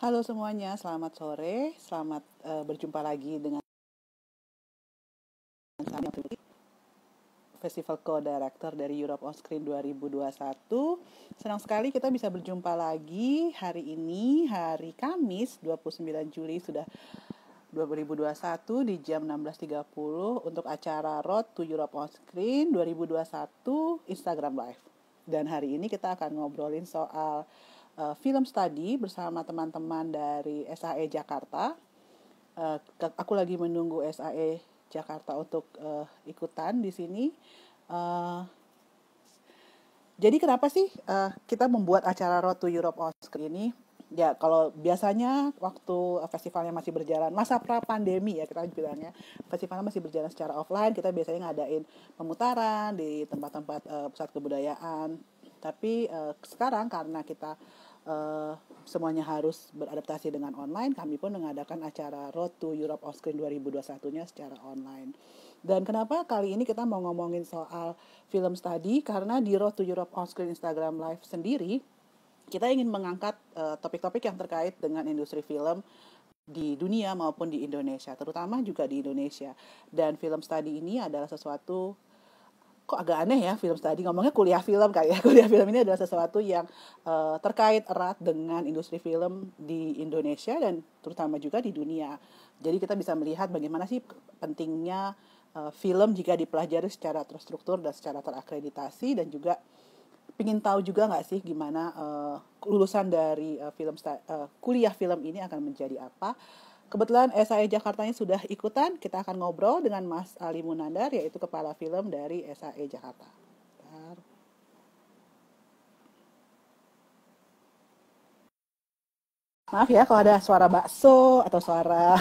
Halo semuanya, selamat sore. Selamat uh, berjumpa lagi dengan Festival Co-Director dari Europe on Screen 2021. Senang sekali kita bisa berjumpa lagi hari ini, hari Kamis 29 Juli sudah 2021 di jam 16.30 untuk acara Road to Europe on Screen 2021 Instagram Live. Dan hari ini kita akan ngobrolin soal uh, film study bersama teman-teman dari SAE Jakarta. Uh, aku lagi menunggu SAE Jakarta untuk uh, ikutan di sini. Uh, jadi kenapa sih uh, kita membuat acara Road to Europe Oscar ini? Ya kalau biasanya waktu festivalnya masih berjalan masa pra pandemi ya kita bilangnya festivalnya masih berjalan secara offline kita biasanya ngadain pemutaran di tempat-tempat uh, pusat kebudayaan tapi uh, sekarang karena kita uh, semuanya harus beradaptasi dengan online, kami pun mengadakan acara Road to Europe Screen 2021-nya secara online. Dan kenapa kali ini kita mau ngomongin soal film study? Karena di Road to Europe Screen Instagram Live sendiri, kita ingin mengangkat eh, topik-topik uh, yang terkait dengan industri film di dunia maupun di Indonesia, terutama juga di Indonesia. Dan film study ini adalah sesuatu kok agak aneh ya film tadi. Ngomongnya kuliah film kayak ya. Kuliah film ini adalah sesuatu yang uh, terkait erat dengan industri film di Indonesia dan terutama juga di dunia. Jadi kita bisa melihat bagaimana sih pentingnya uh, film jika dipelajari secara terstruktur dan secara terakreditasi dan juga ingin tahu juga nggak sih gimana uh, lulusan dari uh, film uh, kuliah film ini akan menjadi apa Kebetulan SAE Jakartanya sudah ikutan, kita akan ngobrol dengan Mas Ali Munandar, yaitu kepala film dari SAE Jakarta. Maaf ya kalau ada suara bakso atau suara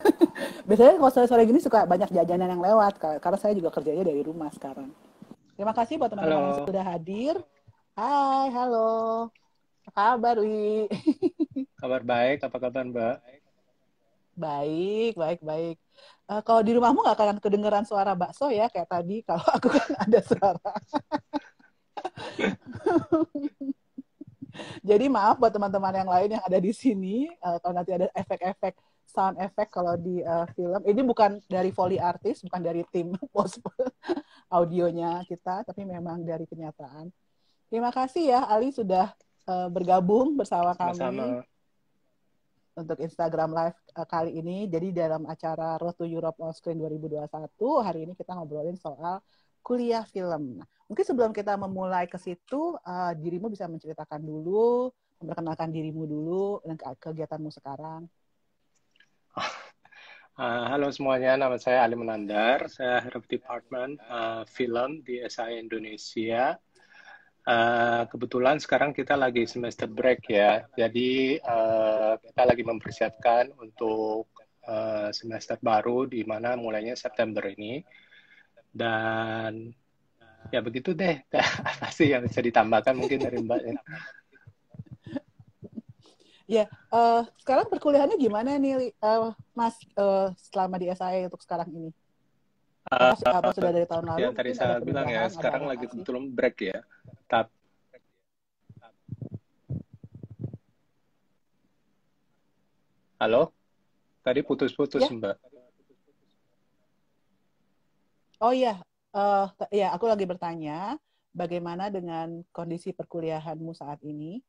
biasanya kalau sore-sore gini suka banyak jajanan yang lewat karena saya juga kerjanya dari rumah sekarang. Terima kasih buat teman-teman yang sudah hadir. Hai, halo. Apa kabar, Wi? Kabar baik, apa kabar Mbak? Baik, baik, baik. Uh, kalau di rumahmu nggak akan kedengeran suara bakso ya kayak tadi. Kalau aku kan ada suara. Jadi maaf buat teman-teman yang lain yang ada di sini. Uh, kalau nanti ada efek-efek sound effect kalau di uh, film. Ini bukan dari Foley Artis, bukan dari tim post audionya kita, tapi memang dari kenyataan. Terima kasih ya Ali sudah uh, bergabung bersama kami. Sama-sama untuk Instagram Live uh, kali ini. Jadi dalam acara Road to Europe on Screen 2021, hari ini kita ngobrolin soal kuliah film. Nah, mungkin sebelum kita memulai ke situ, uh, dirimu bisa menceritakan dulu, memperkenalkan dirimu dulu dan ke kegiatanmu sekarang. Uh, halo semuanya, nama saya Ali Menandar. Saya Head of Department uh, Film di SAI Indonesia. Uh, kebetulan sekarang kita lagi semester break ya, jadi uh, kita lagi mempersiapkan untuk uh, semester baru di mana mulainya September ini. Dan ya begitu deh, apa sih yang bisa ditambahkan mungkin dari Mbak ya? Ya, uh, sekarang perkuliahannya gimana nih, uh, Mas, uh, selama di SAE untuk sekarang ini? Uh, apa sudah dari tahun lalu? Ya, tadi saya bilang ya, sekarang lagi kebetulan break ya. Tapi Halo? Tadi putus-putus, ya? Mbak. Oh iya, uh, ya aku lagi bertanya, bagaimana dengan kondisi perkuliahanmu saat ini?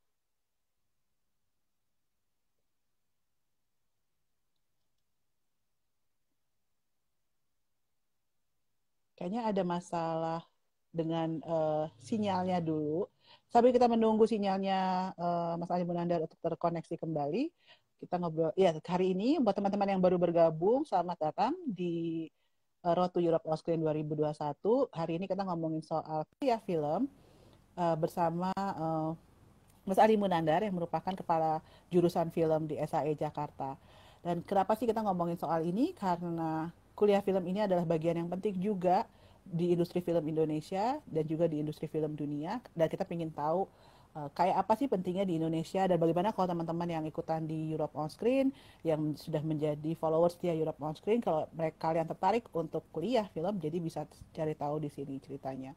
Kayaknya ada masalah dengan uh, sinyalnya dulu. Sambil kita menunggu sinyalnya uh, Mas Ali Munandar untuk terkoneksi kembali, kita ngobrol. Ya, hari ini buat teman-teman yang baru bergabung, selamat datang di uh, Road to Europe Oscar 2021. Hari ini kita ngomongin soal ya film uh, bersama uh, Mas Ali Munandar yang merupakan kepala jurusan film di SAE Jakarta. Dan kenapa sih kita ngomongin soal ini? Karena kuliah film ini adalah bagian yang penting juga di industri film Indonesia dan juga di industri film dunia dan kita ingin tahu uh, kayak apa sih pentingnya di Indonesia dan bagaimana kalau teman-teman yang ikutan di Europe on Screen yang sudah menjadi followers di Europe on Screen kalau mereka kalian tertarik untuk kuliah film jadi bisa cari tahu di sini ceritanya.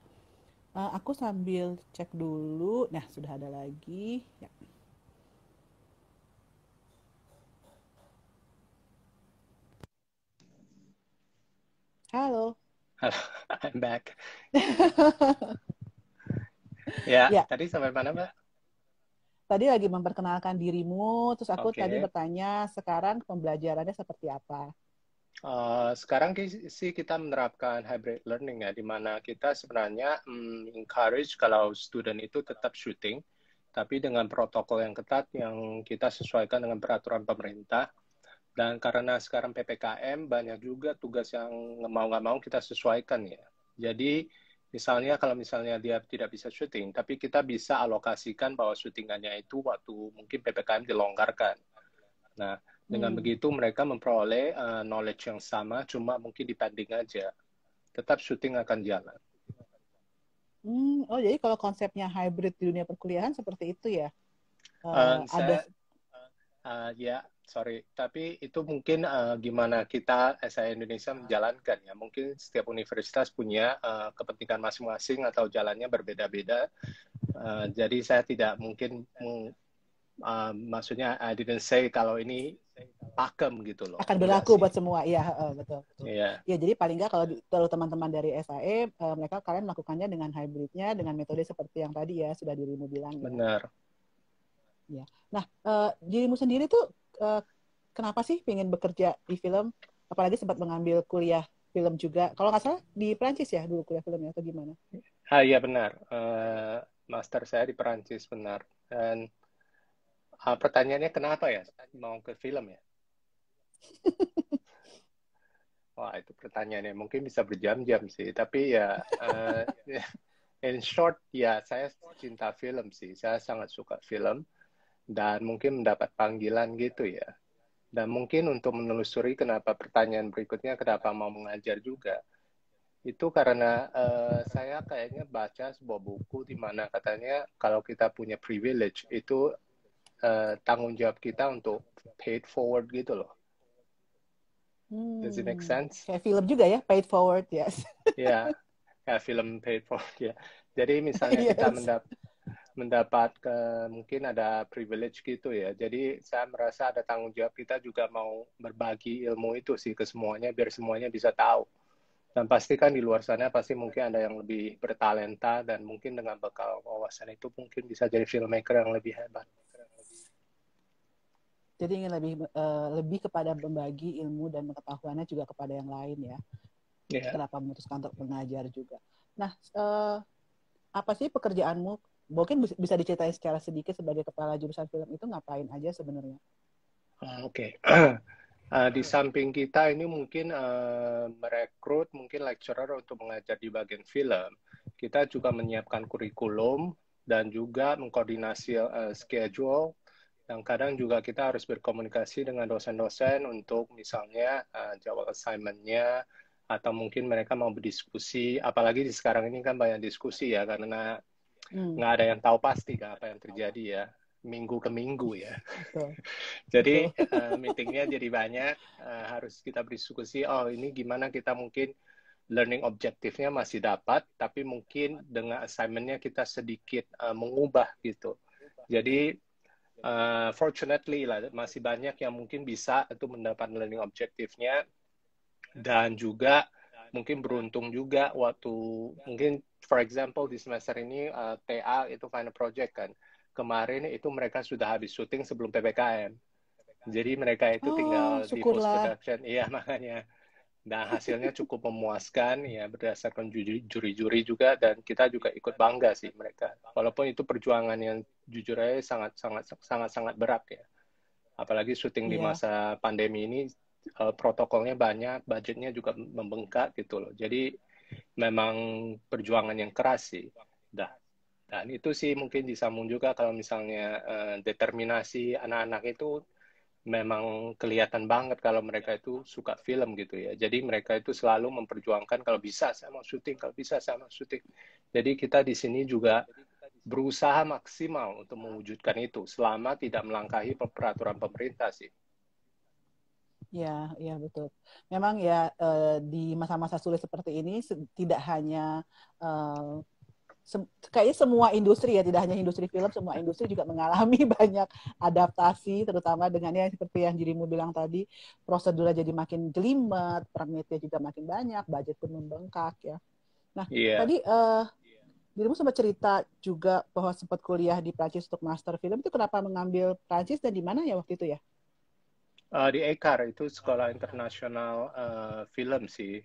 Uh, aku sambil cek dulu. Nah, sudah ada lagi. Ya. Halo. Halo, I'm back. ya, ya, tadi sampai mana, Mbak? Tadi lagi memperkenalkan dirimu, terus aku okay. tadi bertanya sekarang pembelajarannya seperti apa? Uh, sekarang sih kita menerapkan hybrid learning ya, di mana kita sebenarnya um, encourage kalau student itu tetap shooting, tapi dengan protokol yang ketat yang kita sesuaikan dengan peraturan pemerintah. Dan karena sekarang PPKM banyak juga tugas yang mau nggak mau kita sesuaikan ya. Jadi misalnya kalau misalnya dia tidak bisa syuting, tapi kita bisa alokasikan bahwa syutingannya itu waktu mungkin PPKM dilonggarkan. Nah, dengan hmm. begitu mereka memperoleh uh, knowledge yang sama, cuma mungkin dipending aja. Tetap syuting akan jalan. Hmm, oh jadi kalau konsepnya hybrid di dunia perkuliahan seperti itu ya? Uh, uh, ada uh, ya sorry, tapi itu mungkin uh, gimana kita SI Indonesia menjalankan ya. Mungkin setiap universitas punya uh, kepentingan masing-masing atau jalannya berbeda-beda. Uh, jadi saya tidak mungkin uh, maksudnya I didn't say kalau ini pakem gitu loh. Akan berlaku buat semua, iya uh, betul. betul. Yeah. Ya jadi paling nggak kalau kalau teman-teman dari SAE uh, mereka kalian melakukannya dengan hybridnya dengan metode seperti yang tadi ya sudah dirimu bilang. Ya. Benar. Ya. Nah uh, dirimu sendiri tuh uh, kenapa sih pengen bekerja di film? Apalagi sempat mengambil kuliah film juga. Kalau nggak salah di Perancis ya dulu kuliah filmnya atau gimana? Ah iya benar. Uh, master saya di Perancis benar. Dan uh, pertanyaannya kenapa ya mau ke film ya? Wah itu pertanyaannya mungkin bisa berjam-jam sih. Tapi ya uh, in short ya saya cinta film sih. Saya sangat suka film dan mungkin mendapat panggilan gitu ya. Dan mungkin untuk menelusuri kenapa pertanyaan berikutnya kenapa mau mengajar juga, itu karena uh, saya kayaknya baca sebuah buku di mana katanya kalau kita punya privilege itu uh, tanggung jawab kita untuk paid forward gitu loh. Hmm. Does it make sense? Kayak film juga ya, paid forward, yes. Ya, yeah, kayak film paid forward ya. Jadi misalnya yes. kita mendapat mendapat ke mungkin ada privilege gitu ya. Jadi saya merasa ada tanggung jawab kita juga mau berbagi ilmu itu sih ke semuanya biar semuanya bisa tahu. Dan pasti kan di luar sana pasti mungkin ada yang lebih bertalenta dan mungkin dengan bekal wawasan itu mungkin bisa jadi filmmaker yang lebih hebat. Jadi ingin lebih uh, lebih kepada membagi ilmu dan pengetahuannya juga kepada yang lain ya. Yeah. Kenapa memutuskan untuk mengajar juga. Nah, uh, apa sih pekerjaanmu mungkin bisa diceritain secara sedikit sebagai kepala jurusan film itu ngapain aja sebenarnya? Uh, Oke, okay. uh, di samping kita ini mungkin uh, merekrut mungkin lecturer untuk mengajar di bagian film. Kita juga menyiapkan kurikulum dan juga mengkoordinasi uh, schedule. Dan kadang juga kita harus berkomunikasi dengan dosen-dosen untuk misalnya uh, jawab assignment-nya atau mungkin mereka mau berdiskusi. Apalagi di sekarang ini kan banyak diskusi ya karena hmm. nggak ada yang tahu pasti kan apa yang terjadi ya minggu ke minggu ya. jadi uh, meetingnya jadi banyak, uh, harus kita berdiskusi. Oh ini gimana kita mungkin learning objektifnya masih dapat, tapi mungkin dengan assignmentnya kita sedikit uh, mengubah gitu. Jadi uh, fortunately lah masih banyak yang mungkin bisa itu mendapat learning objektifnya dan juga mungkin beruntung juga waktu mungkin for example di semester ini uh, eh, TA itu final project kan. Kemarin itu mereka sudah habis syuting sebelum PPKM. Jadi mereka itu oh, tinggal syukurlah. di post production. Iya makanya. Nah hasilnya cukup memuaskan ya berdasarkan juri-juri juga dan kita juga ikut bangga sih mereka. Walaupun itu perjuangan yang jujur aja sangat sangat sangat sangat berat ya. Apalagi syuting yeah. di iya. masa pandemi ini uh, protokolnya banyak, budgetnya juga membengkak gitu loh. Jadi memang perjuangan yang keras sih. Dah. Dan itu sih mungkin disambung juga kalau misalnya uh, determinasi anak-anak itu memang kelihatan banget kalau mereka itu suka film gitu ya. Jadi mereka itu selalu memperjuangkan kalau bisa saya mau syuting, kalau bisa saya mau syuting. Jadi kita di sini juga berusaha maksimal untuk mewujudkan itu selama tidak melangkahi peraturan pemerintah sih. Ya, ya betul. Memang ya uh, di masa-masa sulit seperti ini tidak hanya uh, se kayaknya semua industri ya, tidak hanya industri film, semua industri juga mengalami banyak adaptasi, terutama dengan yang seperti yang dirimu bilang tadi, prosedurnya jadi makin jelimet, permitnya juga makin banyak, budget pun membengkak ya. Nah, yeah. tadi uh, dirimu sempat cerita juga bahwa sempat kuliah di Prancis untuk master film itu kenapa mengambil Prancis dan di mana ya waktu itu ya? Uh, di ECAR itu sekolah internasional uh, film sih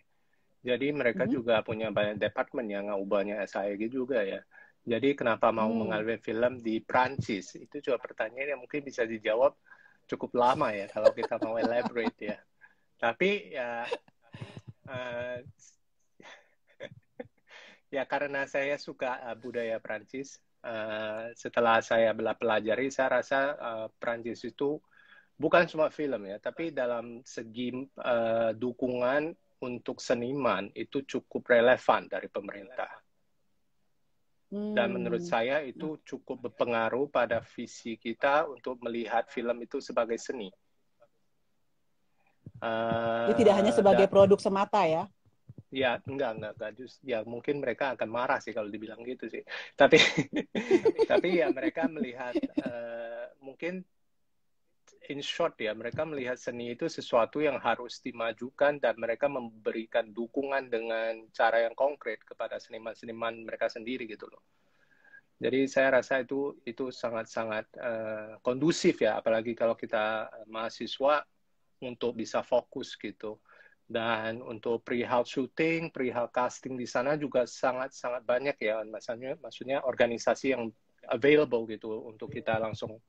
jadi mereka mm -hmm. juga punya banyak departemen yang ubahnya SAEG juga ya. Jadi kenapa mau mm. mengambil film di Prancis? Itu juga pertanyaan yang mungkin bisa dijawab cukup lama ya kalau kita mau elaborate ya. Tapi ya uh, ya karena saya suka uh, budaya Prancis. Uh, setelah saya bela pelajari, saya rasa uh, Prancis itu bukan cuma film ya, tapi dalam segi uh, dukungan untuk seniman itu cukup relevan dari pemerintah. Dan menurut hmm. saya itu cukup berpengaruh pada visi kita untuk melihat film itu sebagai seni. Uh, Jadi tidak hanya sebagai dan, produk semata ya? Ya, enggak, enggak, enggak. Just, ya mungkin mereka akan marah sih kalau dibilang gitu sih. Tapi, tapi ya mereka melihat uh, mungkin in short ya, mereka melihat seni itu sesuatu yang harus dimajukan dan mereka memberikan dukungan dengan cara yang konkret kepada seniman-seniman mereka sendiri gitu loh. Jadi saya rasa itu itu sangat-sangat uh, kondusif ya, apalagi kalau kita mahasiswa untuk bisa fokus gitu. Dan untuk perihal syuting, perihal casting di sana juga sangat-sangat banyak ya, maksudnya maksudnya organisasi yang available gitu untuk kita langsung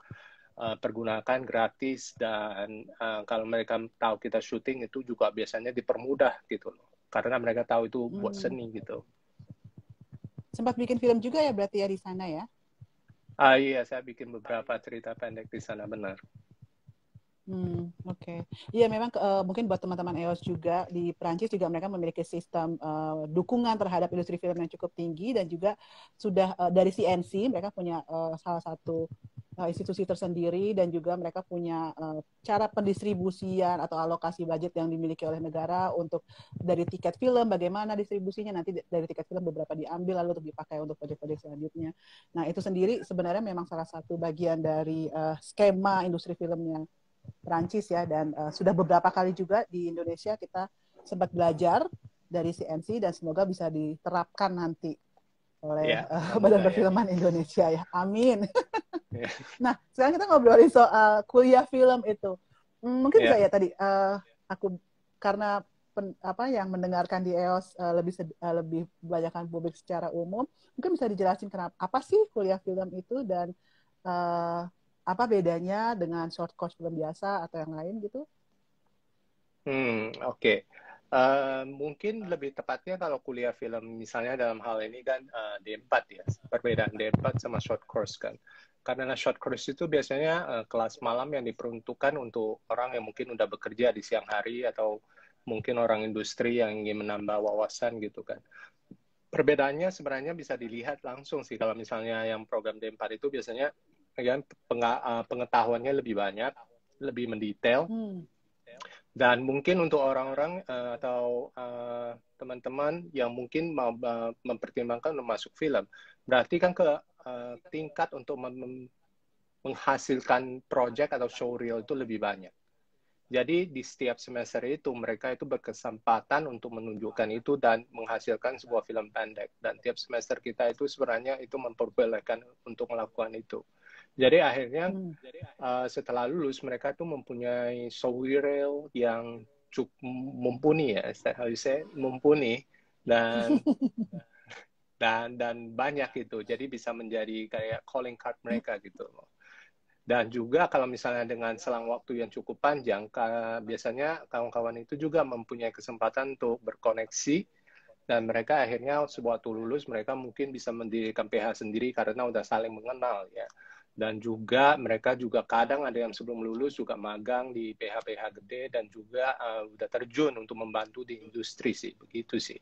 uh, pergunakan gratis dan uh, kalau mereka tahu kita syuting itu juga biasanya dipermudah gitu loh karena mereka tahu itu buat hmm. seni gitu. Sempat bikin film juga ya berarti ya di sana ya? Ah iya saya bikin beberapa cerita pendek di sana benar. Hmm, oke. Okay. Iya memang uh, mungkin buat teman-teman EOS juga di Prancis juga mereka memiliki sistem uh, dukungan terhadap industri film yang cukup tinggi dan juga sudah uh, dari CNC mereka punya uh, salah satu uh, institusi tersendiri dan juga mereka punya uh, cara pendistribusian atau alokasi budget yang dimiliki oleh negara untuk dari tiket film bagaimana distribusinya nanti dari tiket film beberapa diambil lalu untuk dipakai untuk proyek-proyek selanjutnya. Nah itu sendiri sebenarnya memang salah satu bagian dari uh, skema industri filmnya Perancis ya dan uh, sudah beberapa kali juga di Indonesia kita sempat belajar dari CNC dan semoga bisa diterapkan nanti oleh ya, uh, Badan Perfilman ya. Indonesia ya. Amin. yeah. Nah, sekarang kita ngobrolin soal kuliah film itu. Hmm, mungkin yeah. saya tadi uh, aku karena pen, apa yang mendengarkan di EOS uh, lebih uh, lebih banyakkan publik secara umum, mungkin bisa dijelasin kenapa apa sih kuliah film itu dan uh, apa bedanya dengan short course film biasa atau yang lain gitu? Hmm, oke. Okay. Uh, mungkin lebih tepatnya kalau kuliah film misalnya dalam hal ini kan uh, D4 ya, perbedaan D4 sama short course kan. Karena short course itu biasanya uh, kelas malam yang diperuntukkan untuk orang yang mungkin udah bekerja di siang hari atau mungkin orang industri yang ingin menambah wawasan gitu kan. Perbedaannya sebenarnya bisa dilihat langsung sih kalau misalnya yang program D4 itu biasanya kan pengetahuannya lebih banyak, lebih mendetail. Hmm. Dan mungkin untuk orang-orang uh, atau teman teman-teman yang mungkin mau uh, mempertimbangkan untuk masuk film, berarti kan ke uh, tingkat untuk menghasilkan project atau showreel itu lebih banyak. Jadi di setiap semester itu mereka itu berkesempatan untuk menunjukkan itu dan menghasilkan sebuah film pendek. Dan tiap semester kita itu sebenarnya itu memperbolehkan untuk melakukan itu. Jadi akhirnya hmm. uh, setelah lulus mereka itu mempunyai showreel yang cukup mumpuni ya, harus saya mumpuni dan dan dan banyak itu. Jadi bisa menjadi kayak calling card mereka gitu loh. Dan juga kalau misalnya dengan selang waktu yang cukup panjang, biasanya kawan-kawan itu juga mempunyai kesempatan untuk berkoneksi dan mereka akhirnya sebuah lulus mereka mungkin bisa mendirikan PH sendiri karena udah saling mengenal ya. Dan juga mereka juga kadang ada yang sebelum lulus juga magang di PH-PH gede dan juga uh, udah terjun untuk membantu di industri sih, begitu sih.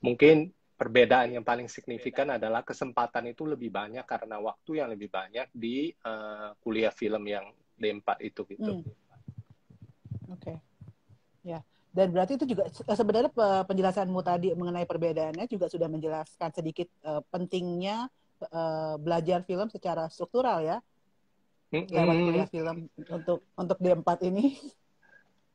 Mungkin perbedaan yang paling signifikan adalah kesempatan itu lebih banyak karena waktu yang lebih banyak di uh, kuliah film yang D4 itu gitu. Hmm. Oke. Okay. Ya. Dan berarti itu juga sebenarnya penjelasanmu tadi mengenai perbedaannya juga sudah menjelaskan sedikit uh, pentingnya uh, belajar film secara struktural ya. Lewat kuliah film untuk untuk D4 ini.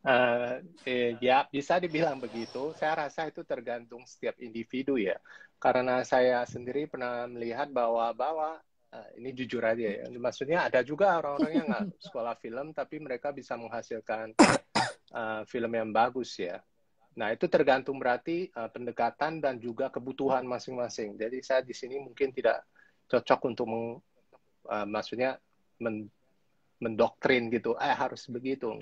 Uh, eh, ya bisa dibilang begitu. Saya rasa itu tergantung setiap individu ya. Karena saya sendiri pernah melihat bahwa bahwa uh, ini jujur aja ya. Maksudnya ada juga orang-orang yang nggak sekolah film tapi mereka bisa menghasilkan uh, film yang bagus ya. Nah itu tergantung berarti uh, pendekatan dan juga kebutuhan masing-masing. Jadi saya di sini mungkin tidak cocok untuk meng, uh, maksudnya men, mendoktrin gitu, eh harus begitu,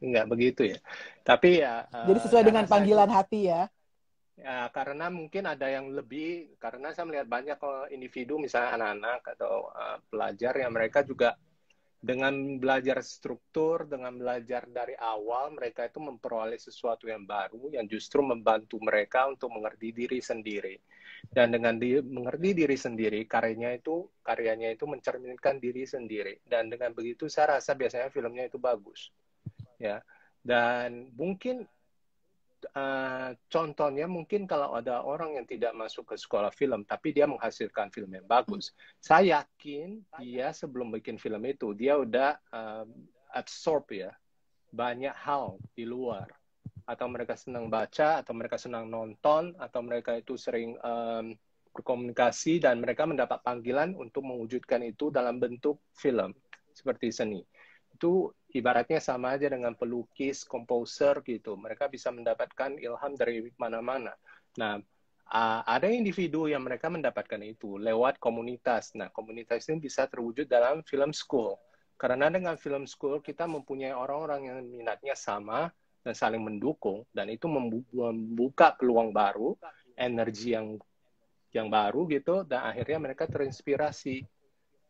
nggak begitu ya. Tapi ya. Jadi sesuai dengan panggilan itu, hati ya. Ya, karena mungkin ada yang lebih, karena saya melihat banyak individu, misalnya anak-anak atau uh, pelajar yang mereka juga dengan belajar struktur, dengan belajar dari awal, mereka itu memperoleh sesuatu yang baru yang justru membantu mereka untuk mengerti diri sendiri. Dan dengan di, mengerti diri sendiri, karyanya itu karyanya itu mencerminkan diri sendiri. Dan dengan begitu saya rasa biasanya filmnya itu bagus. Ya. Dan mungkin uh, contohnya mungkin kalau ada orang yang tidak masuk ke sekolah film tapi dia menghasilkan film yang bagus. Saya yakin dia sebelum bikin film itu dia udah uh, absorb ya banyak hal di luar. Atau mereka senang baca atau mereka senang nonton atau mereka itu sering um, berkomunikasi dan mereka mendapat panggilan untuk mewujudkan itu dalam bentuk film seperti seni. Itu ibaratnya sama aja dengan pelukis, komposer gitu. Mereka bisa mendapatkan ilham dari mana-mana. Nah, ada individu yang mereka mendapatkan itu lewat komunitas. Nah, komunitas ini bisa terwujud dalam film school. Karena dengan film school kita mempunyai orang-orang yang minatnya sama dan saling mendukung dan itu membuka peluang baru, energi yang yang baru gitu dan akhirnya mereka terinspirasi.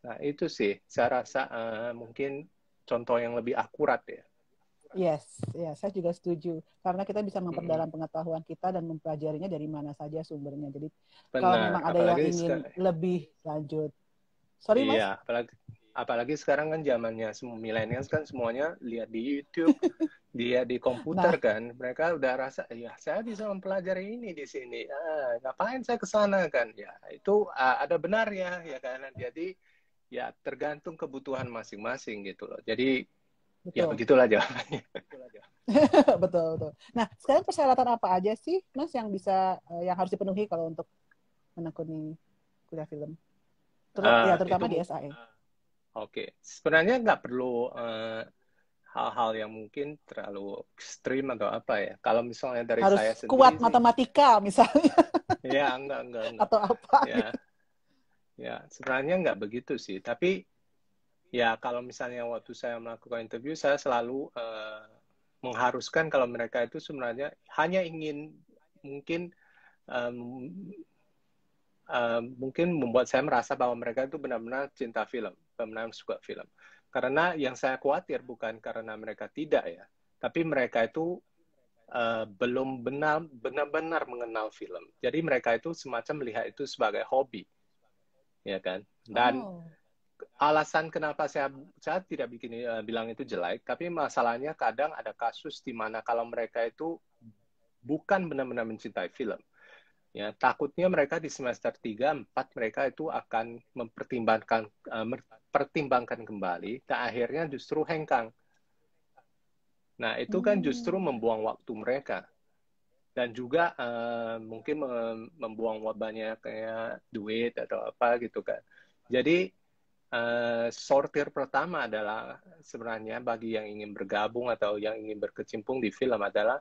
Nah, itu sih saya rasa uh, mungkin contoh yang lebih akurat ya. Yes, ya saya juga setuju karena kita bisa memperdalam hmm. pengetahuan kita dan mempelajarinya dari mana saja sumbernya. Jadi Benar. kalau memang ada apalagi yang ingin sekarang, lebih lanjut, sorry mas. Iya, apalagi apalagi sekarang kan zamannya milenial kan semuanya lihat di YouTube, dia di komputer nah. kan, mereka udah rasa ya saya bisa mempelajari ini di sini. Ah, ngapain saya ke sana kan? Ya itu uh, ada benar ya, ya kan. Jadi ya tergantung kebutuhan masing-masing gitu loh. Jadi ya betul. ya begitulah jawabannya. betul betul. Nah sekarang persyaratan apa aja sih mas yang bisa uh, yang harus dipenuhi kalau untuk menekuni kuliah film? Terus uh, ya terutama itu, di SAE. Uh, Oke, okay. sebenarnya nggak perlu eh, hal-hal yang mungkin terlalu ekstrim atau apa ya. Kalau misalnya dari Harus saya sendiri kuat matematika misalnya. ya enggak enggak, enggak. Atau apa? Ya. Ya, sebenarnya nggak begitu sih. Tapi ya kalau misalnya waktu saya melakukan interview, saya selalu uh, mengharuskan kalau mereka itu sebenarnya hanya ingin mungkin um, uh, mungkin membuat saya merasa bahwa mereka itu benar-benar cinta film, benar-benar suka film. Karena yang saya khawatir bukan karena mereka tidak ya, tapi mereka itu uh, belum benar benar-benar mengenal film. Jadi mereka itu semacam melihat itu sebagai hobi ya kan dan oh. alasan kenapa saya saya tidak bikin uh, bilang itu jelek tapi masalahnya kadang ada kasus di mana kalau mereka itu bukan benar-benar mencintai film ya takutnya mereka di semester 3 4 mereka itu akan mempertimbangkan uh, mempertimbangkan kembali dan akhirnya justru hengkang nah itu kan justru hmm. membuang waktu mereka dan juga uh, mungkin membuang banyak kayak duit atau apa gitu kan. Jadi uh, sortir pertama adalah sebenarnya bagi yang ingin bergabung atau yang ingin berkecimpung di film adalah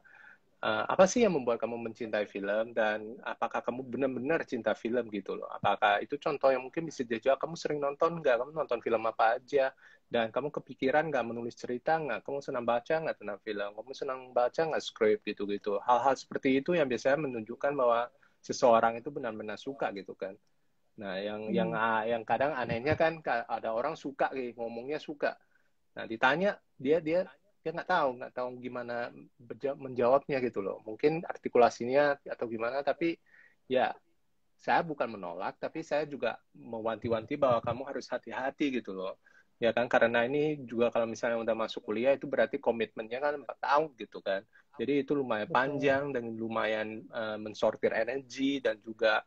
uh, apa sih yang membuat kamu mencintai film dan apakah kamu benar-benar cinta film gitu loh? Apakah itu contoh yang mungkin bisa dijawab kamu sering nonton nggak? Kamu nonton film apa aja dan kamu kepikiran nggak menulis cerita nggak? Kamu senang baca nggak tentang film? Kamu senang baca nggak skrip gitu gitu hal-hal seperti itu yang biasanya menunjukkan bahwa seseorang itu benar-benar suka gitu kan. Nah yang hmm. yang yang kadang anehnya kan ada orang suka gitu, ngomongnya suka. Nah ditanya dia dia dia nggak tahu nggak tahu gimana menjawabnya gitu loh. Mungkin artikulasinya atau gimana tapi ya saya bukan menolak tapi saya juga mewanti-wanti bahwa kamu harus hati-hati gitu loh ya kan karena ini juga kalau misalnya udah masuk kuliah itu berarti komitmennya kan empat tahun gitu kan. Jadi itu lumayan Betul. panjang dan lumayan uh, mensortir energi dan juga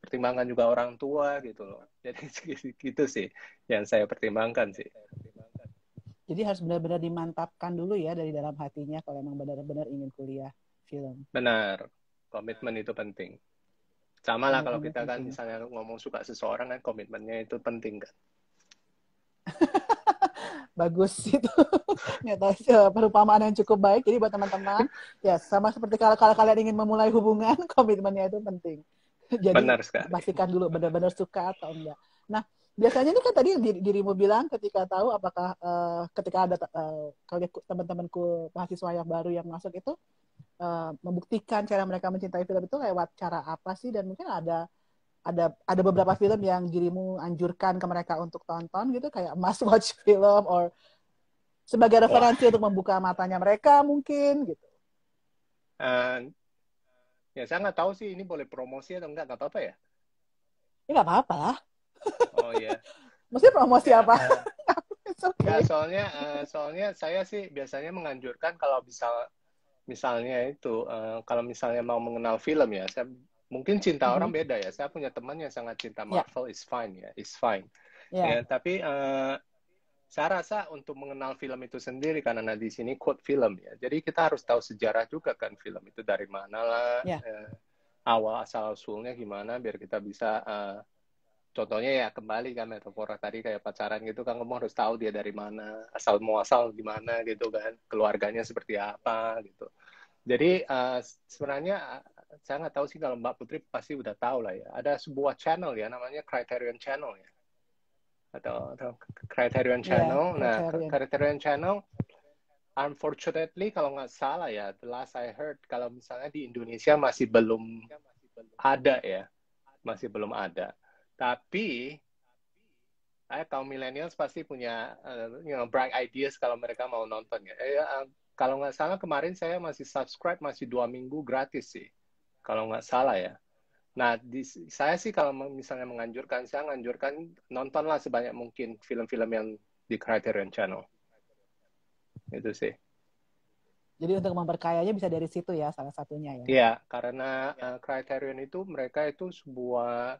pertimbangan juga orang tua gitu loh. Jadi gitu sih yang saya pertimbangkan sih. Jadi harus benar-benar dimantapkan dulu ya dari dalam hatinya kalau emang benar-benar ingin kuliah film. Benar. Komitmen itu penting. Sama lah kalau kita kan misalnya ngomong suka seseorang kan komitmennya itu penting kan bagus itu. Perumpamaan yang cukup baik. Jadi buat teman-teman ya sama seperti kalau, kalau kalian ingin memulai hubungan komitmennya itu penting. Jadi Benar sekali. pastikan dulu benar-benar suka atau enggak. Nah biasanya ini kan tadi dirimu bilang ketika tahu apakah uh, ketika ada uh, kalau teman-temanku mahasiswa yang baru yang masuk itu uh, membuktikan cara mereka mencintai film itu lewat cara apa sih? Dan mungkin ada ada ada beberapa film yang dirimu anjurkan ke mereka untuk tonton gitu kayak must watch film or sebagai referensi untuk membuka matanya mereka mungkin gitu. Uh, ya saya nggak tahu sih ini boleh promosi atau enggak nggak apa-apa ya? Ini nggak apa-apa lah. Oh iya. Mesti promosi ya, apa? Uh, okay. ya, soalnya uh, soalnya saya sih biasanya menganjurkan kalau bisa misalnya itu uh, kalau misalnya mau mengenal film ya saya mungkin cinta mm -hmm. orang beda ya. Saya punya teman yang sangat cinta ya. Marvel, yeah. is fine ya, is fine. Yeah. Ya, tapi uh, saya rasa untuk mengenal film itu sendiri karena di sini quote film ya. Jadi kita harus tahu sejarah juga kan film itu dari mana lah, yeah. uh, awal asal usulnya gimana biar kita bisa uh, contohnya ya kembali kan metafora tadi kayak pacaran gitu kan kamu harus tahu dia dari mana asal muasal gimana gitu kan keluarganya seperti apa gitu jadi uh, sebenarnya saya nggak tahu sih kalau Mbak Putri pasti udah tahu lah ya. Ada sebuah channel ya namanya Criterion Channel ya. Atau, atau Criterion iya, Channel. Yeah, nah, Criterion. Criterion Channel unfortunately kalau nggak salah ya, the last I heard kalau misalnya di Indonesia masih belum ada ya. Masih belum ada. Tapi eh, kaum millennials pasti punya uh, you know, bright ideas kalau mereka mau nonton ya. Eh, uh, kalau nggak salah kemarin saya masih subscribe masih dua minggu gratis sih kalau nggak salah ya. Nah, di, saya sih kalau misalnya menganjurkan, saya menganjurkan nontonlah sebanyak mungkin film-film yang di Criterion Channel. Itu sih. Jadi untuk memperkayanya bisa dari situ ya salah satunya ya. Iya, karena uh, Criterion itu mereka itu sebuah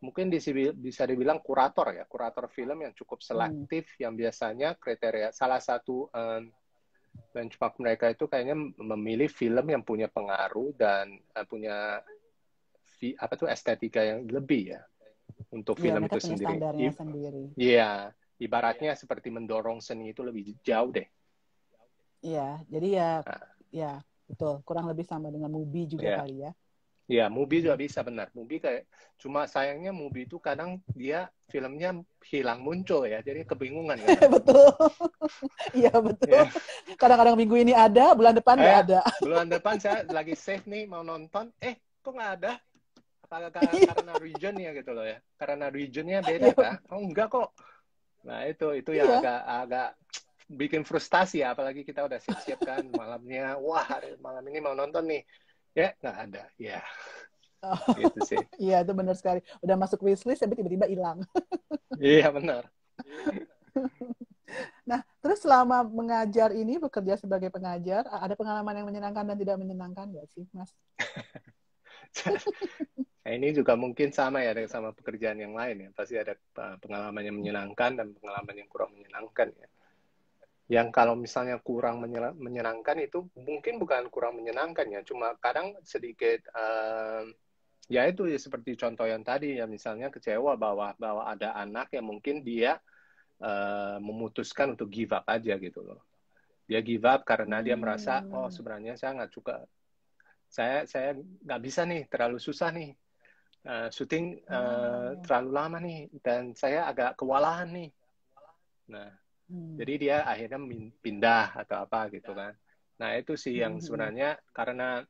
mungkin bisa dibilang kurator ya, kurator film yang cukup selektif hmm. yang biasanya kriteria salah satu um, benchmark mereka itu kayaknya memilih film yang punya pengaruh dan uh, punya vi, apa tuh estetika yang lebih ya untuk ya, film itu sendiri. Iya, ibaratnya seperti mendorong seni itu lebih jauh deh. Iya, jadi ya nah. ya betul, kurang lebih sama dengan movie juga ya. kali ya. Ya, movie juga bisa benar. Movie kayak cuma sayangnya movie itu kadang dia filmnya hilang muncul ya, jadi kebingungan kan. betul. Iya betul. kadang ya. Kadang-kadang minggu ini ada, bulan depan nggak eh, ada. bulan depan saya lagi save nih mau nonton, eh kok nggak ada? Apakah karena, iya. karena regionnya gitu loh ya? Karena regionnya beda iya. kan? Oh enggak kok. Nah itu itu yang iya. agak agak bikin frustasi ya, apalagi kita udah siap-siap kan malamnya, wah malam ini mau nonton nih ya nggak ada. Ya. Oh. gitu sih. Iya itu benar sekali. Udah masuk wishlist tapi tiba-tiba hilang. Iya benar. Nah terus selama mengajar ini bekerja sebagai pengajar ada pengalaman yang menyenangkan dan tidak menyenangkan nggak sih mas? Nah, ini juga mungkin sama ya sama pekerjaan yang lain ya. Pasti ada pengalaman yang menyenangkan dan pengalaman yang kurang menyenangkan ya yang kalau misalnya kurang menyenangkan itu mungkin bukan kurang menyenangkan ya, cuma kadang sedikit uh, ya itu ya seperti contoh yang tadi ya misalnya kecewa bahwa bahwa ada anak yang mungkin dia uh, memutuskan untuk give up aja gitu loh. Dia give up karena dia merasa oh hmm. sebenarnya saya nggak suka saya saya nggak bisa nih terlalu susah nih uh, syuting uh, terlalu lama nih dan saya agak kewalahan nih. Nah Hmm. Jadi dia akhirnya pindah atau apa gitu kan. Nah itu sih yang hmm. sebenarnya karena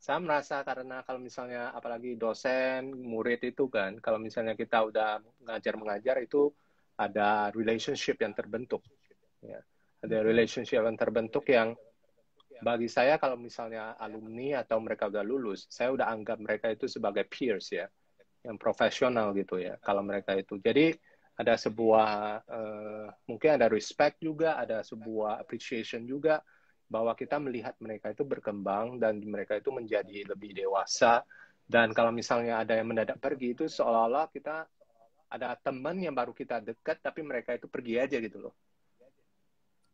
saya merasa karena kalau misalnya apalagi dosen, murid itu kan, kalau misalnya kita udah ngajar mengajar itu ada relationship yang terbentuk. Ya. Ada hmm. relationship yang terbentuk yang bagi saya kalau misalnya alumni atau mereka udah lulus, saya udah anggap mereka itu sebagai peers ya, yang profesional gitu ya. Kalau mereka itu, jadi ada sebuah uh, mungkin ada respect juga, ada sebuah appreciation juga bahwa kita melihat mereka itu berkembang dan mereka itu menjadi lebih dewasa dan kalau misalnya ada yang mendadak pergi itu seolah-olah kita ada teman yang baru kita dekat tapi mereka itu pergi aja gitu loh.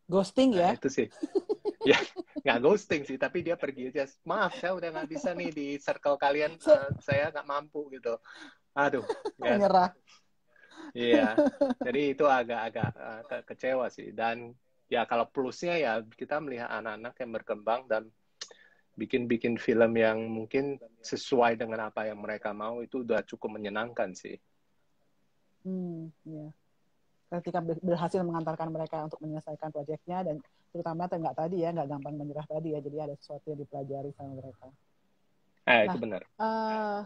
Ghosting ya? Nah, itu sih. ya nggak ghosting sih tapi dia pergi aja. Maaf saya udah nggak bisa nih di circle kalian uh, saya nggak mampu gitu. Aduh. Ya. Iya. Jadi itu agak-agak uh, kecewa sih dan ya kalau plusnya ya kita melihat anak-anak yang berkembang dan bikin-bikin film yang mungkin sesuai dengan apa yang mereka mau itu udah cukup menyenangkan sih. Hmm, ya. Ketika berhasil mengantarkan mereka untuk menyelesaikan proyeknya dan terutama nggak tadi ya nggak gampang menyerah tadi ya jadi ada sesuatu yang dipelajari sama mereka. Eh nah, itu benar. Uh,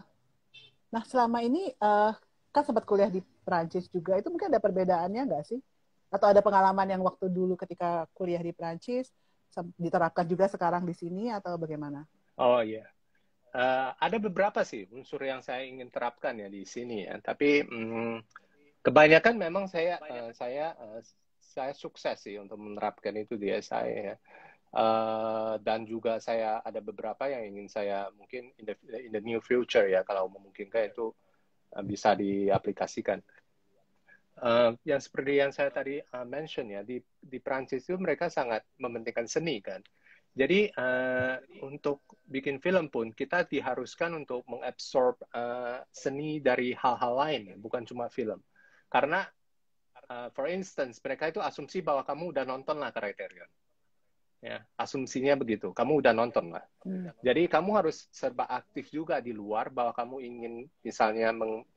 nah selama ini uh, kan sempat kuliah di Prancis juga itu mungkin ada perbedaannya nggak sih? Atau ada pengalaman yang waktu dulu ketika kuliah di Prancis diterapkan juga sekarang di sini atau bagaimana? Oh iya. Uh, ada beberapa sih unsur yang saya ingin terapkan ya di sini ya. Tapi um, kebanyakan memang saya uh, saya uh, saya sukses sih untuk menerapkan itu di saya ya. Uh, dan juga saya ada beberapa yang ingin saya mungkin in the, in the new future ya kalau memungkinkan itu bisa diaplikasikan uh, yang seperti yang saya tadi uh, mention ya di di Prancis itu mereka sangat mementingkan seni kan. Jadi uh, untuk bikin film pun kita diharuskan untuk mengabsorb uh, seni dari hal-hal lain, ya, bukan cuma film. Karena, uh, for instance, mereka itu asumsi bahwa kamu udah nonton lah Criterion. Ya, asumsinya begitu. Kamu udah nonton lah. Hmm. Jadi kamu harus serba aktif juga di luar bahwa kamu ingin misalnya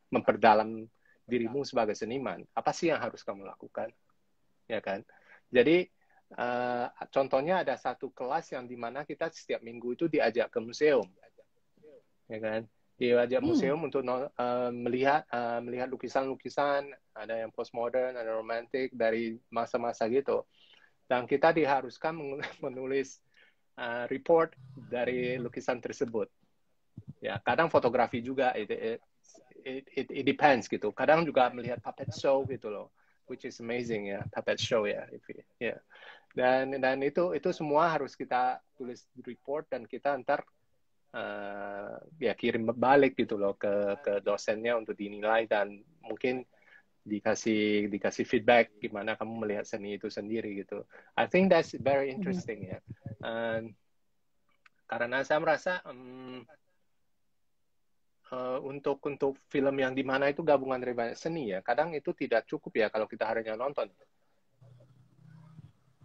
memperdalam dirimu sebagai seniman, apa sih yang harus kamu lakukan? Ya kan? Jadi uh, contohnya ada satu kelas yang di mana kita setiap minggu itu diajak ke museum, ya kan? Diajak hmm. museum untuk uh, melihat uh, melihat lukisan-lukisan, ada yang postmodern, ada romantik dari masa-masa gitu. Dan kita diharuskan menulis uh, report dari lukisan tersebut. Ya, kadang fotografi juga itu it, it, it depends gitu. Kadang juga melihat puppet show gitu loh, which is amazing ya puppet show ya, ya. Yeah. Dan dan itu itu semua harus kita tulis report dan kita antar uh, ya kirim balik gitu loh ke ke dosennya untuk dinilai dan mungkin dikasih dikasih feedback gimana kamu melihat seni itu sendiri gitu. I think that's very interesting ya. Um, karena saya merasa um, uh, untuk untuk film yang di mana itu gabungan dari banyak seni ya kadang itu tidak cukup ya kalau kita hanya nonton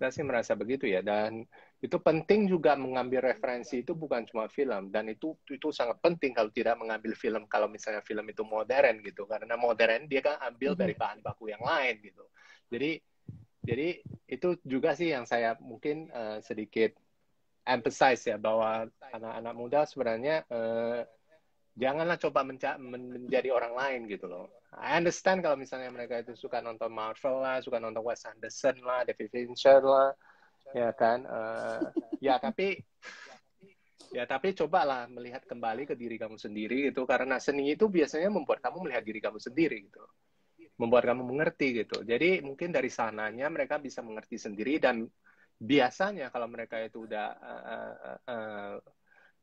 saya sih merasa begitu ya dan itu penting juga mengambil referensi itu bukan cuma film dan itu itu sangat penting kalau tidak mengambil film kalau misalnya film itu modern gitu karena modern dia kan ambil dari mhm. bahan baku yang lain gitu jadi jadi itu juga sih yang saya mungkin uh, sedikit emphasize ya bahwa anak-anak muda sebenarnya uh, janganlah coba menjadi orang lain gitu loh. I understand kalau misalnya mereka itu suka nonton Marvel lah, suka nonton Wes Anderson lah, David Fincher lah, ya kan. Uh, ya tapi ya tapi cobalah melihat kembali ke diri kamu sendiri gitu karena seni itu biasanya membuat kamu melihat diri kamu sendiri gitu membuat kamu mengerti gitu jadi mungkin dari sananya mereka bisa mengerti sendiri dan biasanya kalau mereka itu udah uh, uh, uh,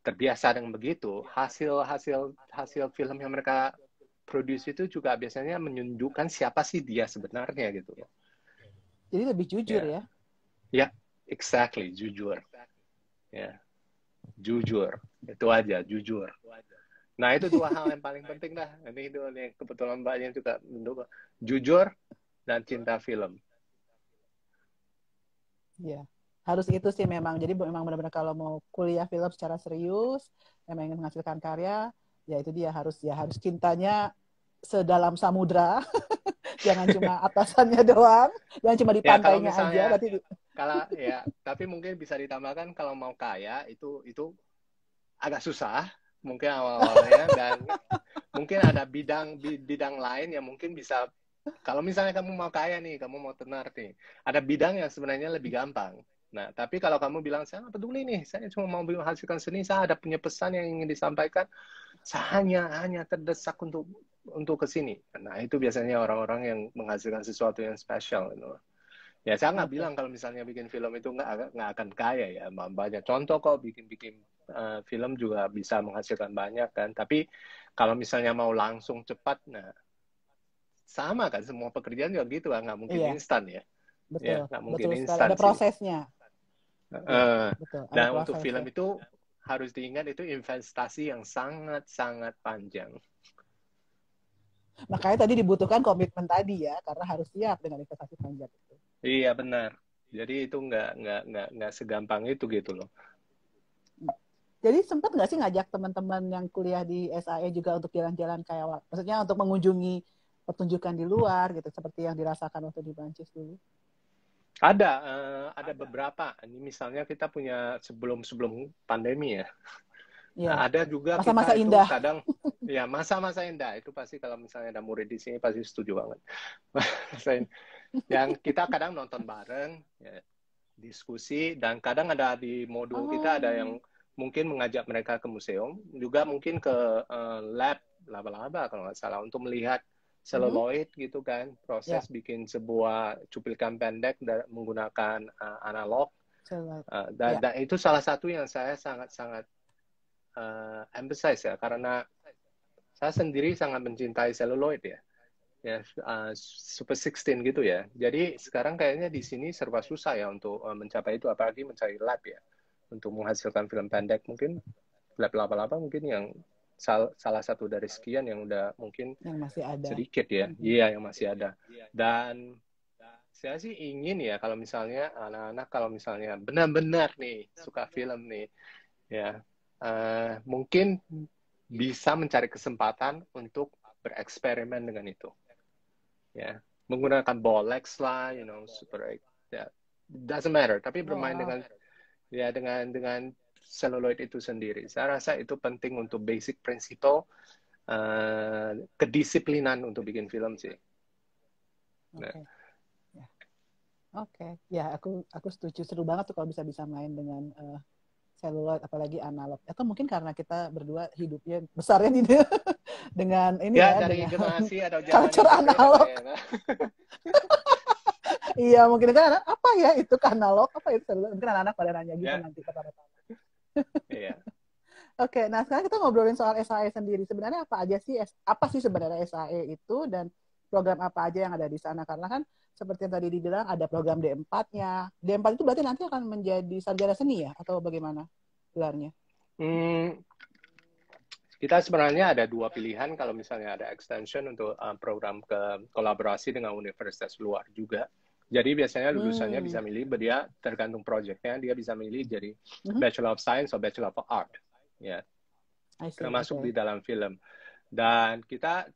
terbiasa dengan begitu, hasil hasil hasil film yang mereka produce itu juga biasanya menunjukkan siapa sih dia sebenarnya gitu. Jadi lebih jujur yeah. ya? Ya, yeah, exactly, jujur. Ya, yeah. jujur. Itu aja, jujur. Nah itu dua hal yang paling penting dah. Ini itu yang kebetulan banyak juga mendukung. Jujur dan cinta film. Ya. Yeah harus itu sih memang. Jadi memang benar-benar kalau mau kuliah film secara serius memang ingin menghasilkan karya ya itu dia harus ya harus cintanya sedalam samudra. Jangan cuma atasannya doang jangan cuma di ya, pantainya ya, aja berarti kalau ya tapi mungkin bisa ditambahkan kalau mau kaya itu itu agak susah mungkin awal-awalnya dan mungkin ada bidang bidang lain yang mungkin bisa kalau misalnya kamu mau kaya nih kamu mau tenar nih ada bidang yang sebenarnya lebih gampang Nah, tapi kalau kamu bilang, saya nggak peduli nih, saya cuma mau menghasilkan seni, saya ada punya pesan yang ingin disampaikan, saya hanya hanya terdesak untuk untuk ke sini. Nah, itu biasanya orang-orang yang menghasilkan sesuatu yang spesial. You know. Ya saya nggak bilang kalau misalnya bikin film itu nggak nggak akan kaya ya. Banyak contoh kok bikin-bikin uh, film juga bisa menghasilkan banyak kan. Tapi kalau misalnya mau langsung cepat, nah sama kan semua pekerjaan juga gitu lah nggak mungkin iya. instan ya. Betul. Ya, nggak mungkin betul instan. Ada prosesnya. Uh, betul. Ada dan untuk film itu harus diingat itu investasi yang sangat sangat panjang. Makanya tadi dibutuhkan komitmen tadi ya, karena harus siap dengan investasi panjang itu. Iya benar. Jadi itu nggak nggak nggak nggak segampang itu gitu loh. Jadi sempat nggak sih ngajak teman-teman yang kuliah di SAE juga untuk jalan-jalan kayak, maksudnya untuk mengunjungi pertunjukan di luar gitu, seperti yang dirasakan waktu di Prancis dulu? Ada, uh, ada beberapa. Ini misalnya kita punya sebelum sebelum pandemi ya. Ya. Nah, ada juga masa-masa indah. kadang ya masa-masa indah itu pasti kalau misalnya ada murid di sini pasti setuju banget. yang kita kadang nonton bareng, ya, diskusi dan kadang ada di modul oh. kita ada yang mungkin mengajak mereka ke museum, juga mungkin ke uh, lab laba-laba kalau nggak salah untuk melihat seluloid hmm. gitu kan, proses yeah. bikin sebuah cuplikan pendek menggunakan uh, analog. Uh, dan, yeah. dan itu salah satu yang saya sangat-sangat uh, emphasize ya karena saya sendiri sangat mencintai celluloid ya ya uh, super 16 gitu ya jadi sekarang kayaknya di sini serba susah ya untuk uh, mencapai itu apalagi mencari lab ya untuk menghasilkan film pendek mungkin lab laba-laba mungkin yang sal salah satu dari sekian yang udah mungkin yang masih ada sedikit ya mm-hmm. iya yang masih ada dan saya sih ingin ya kalau misalnya anak-anak kalau misalnya benar-benar nih suka film nih ya uh, mungkin bisa mencari kesempatan untuk bereksperimen dengan itu. Ya, menggunakan bolex lah, you know, super ya, yeah. doesn't matter. Tapi bermain oh. dengan ya dengan dengan celluloid itu sendiri. Saya rasa itu penting untuk basic principle uh, kedisiplinan untuk bikin film sih. Oke. Okay. Ya. Oke, okay. ya aku aku setuju seru banget tuh kalau bisa bisa main dengan uh, seluloid apalagi analog atau mungkin karena kita berdua hidupnya besarnya di dengan ini ya, ya dari dengan generasi atau culture analog iya mungkin kan apa ya itu analog apa itu seluloid mungkin anak-anak pada nanya gitu yeah. nanti kata-kata iya Oke, nah sekarang kita ngobrolin soal SAE sendiri. Sebenarnya apa aja sih apa sih sebenarnya SAE itu dan program apa aja yang ada di sana? Karena kan seperti yang tadi dibilang ada program D4-nya. D4 itu berarti nanti akan menjadi sarjana seni ya atau bagaimana gelarnya? Hmm, kita sebenarnya ada dua pilihan kalau misalnya ada extension untuk um, program ke kolaborasi dengan universitas luar juga. Jadi biasanya lulusannya hmm. bisa milih, dia tergantung projectnya, dia bisa milih jadi hmm. Bachelor of Science atau Bachelor of Art, ya, yeah. termasuk okay. di dalam film. Dan kita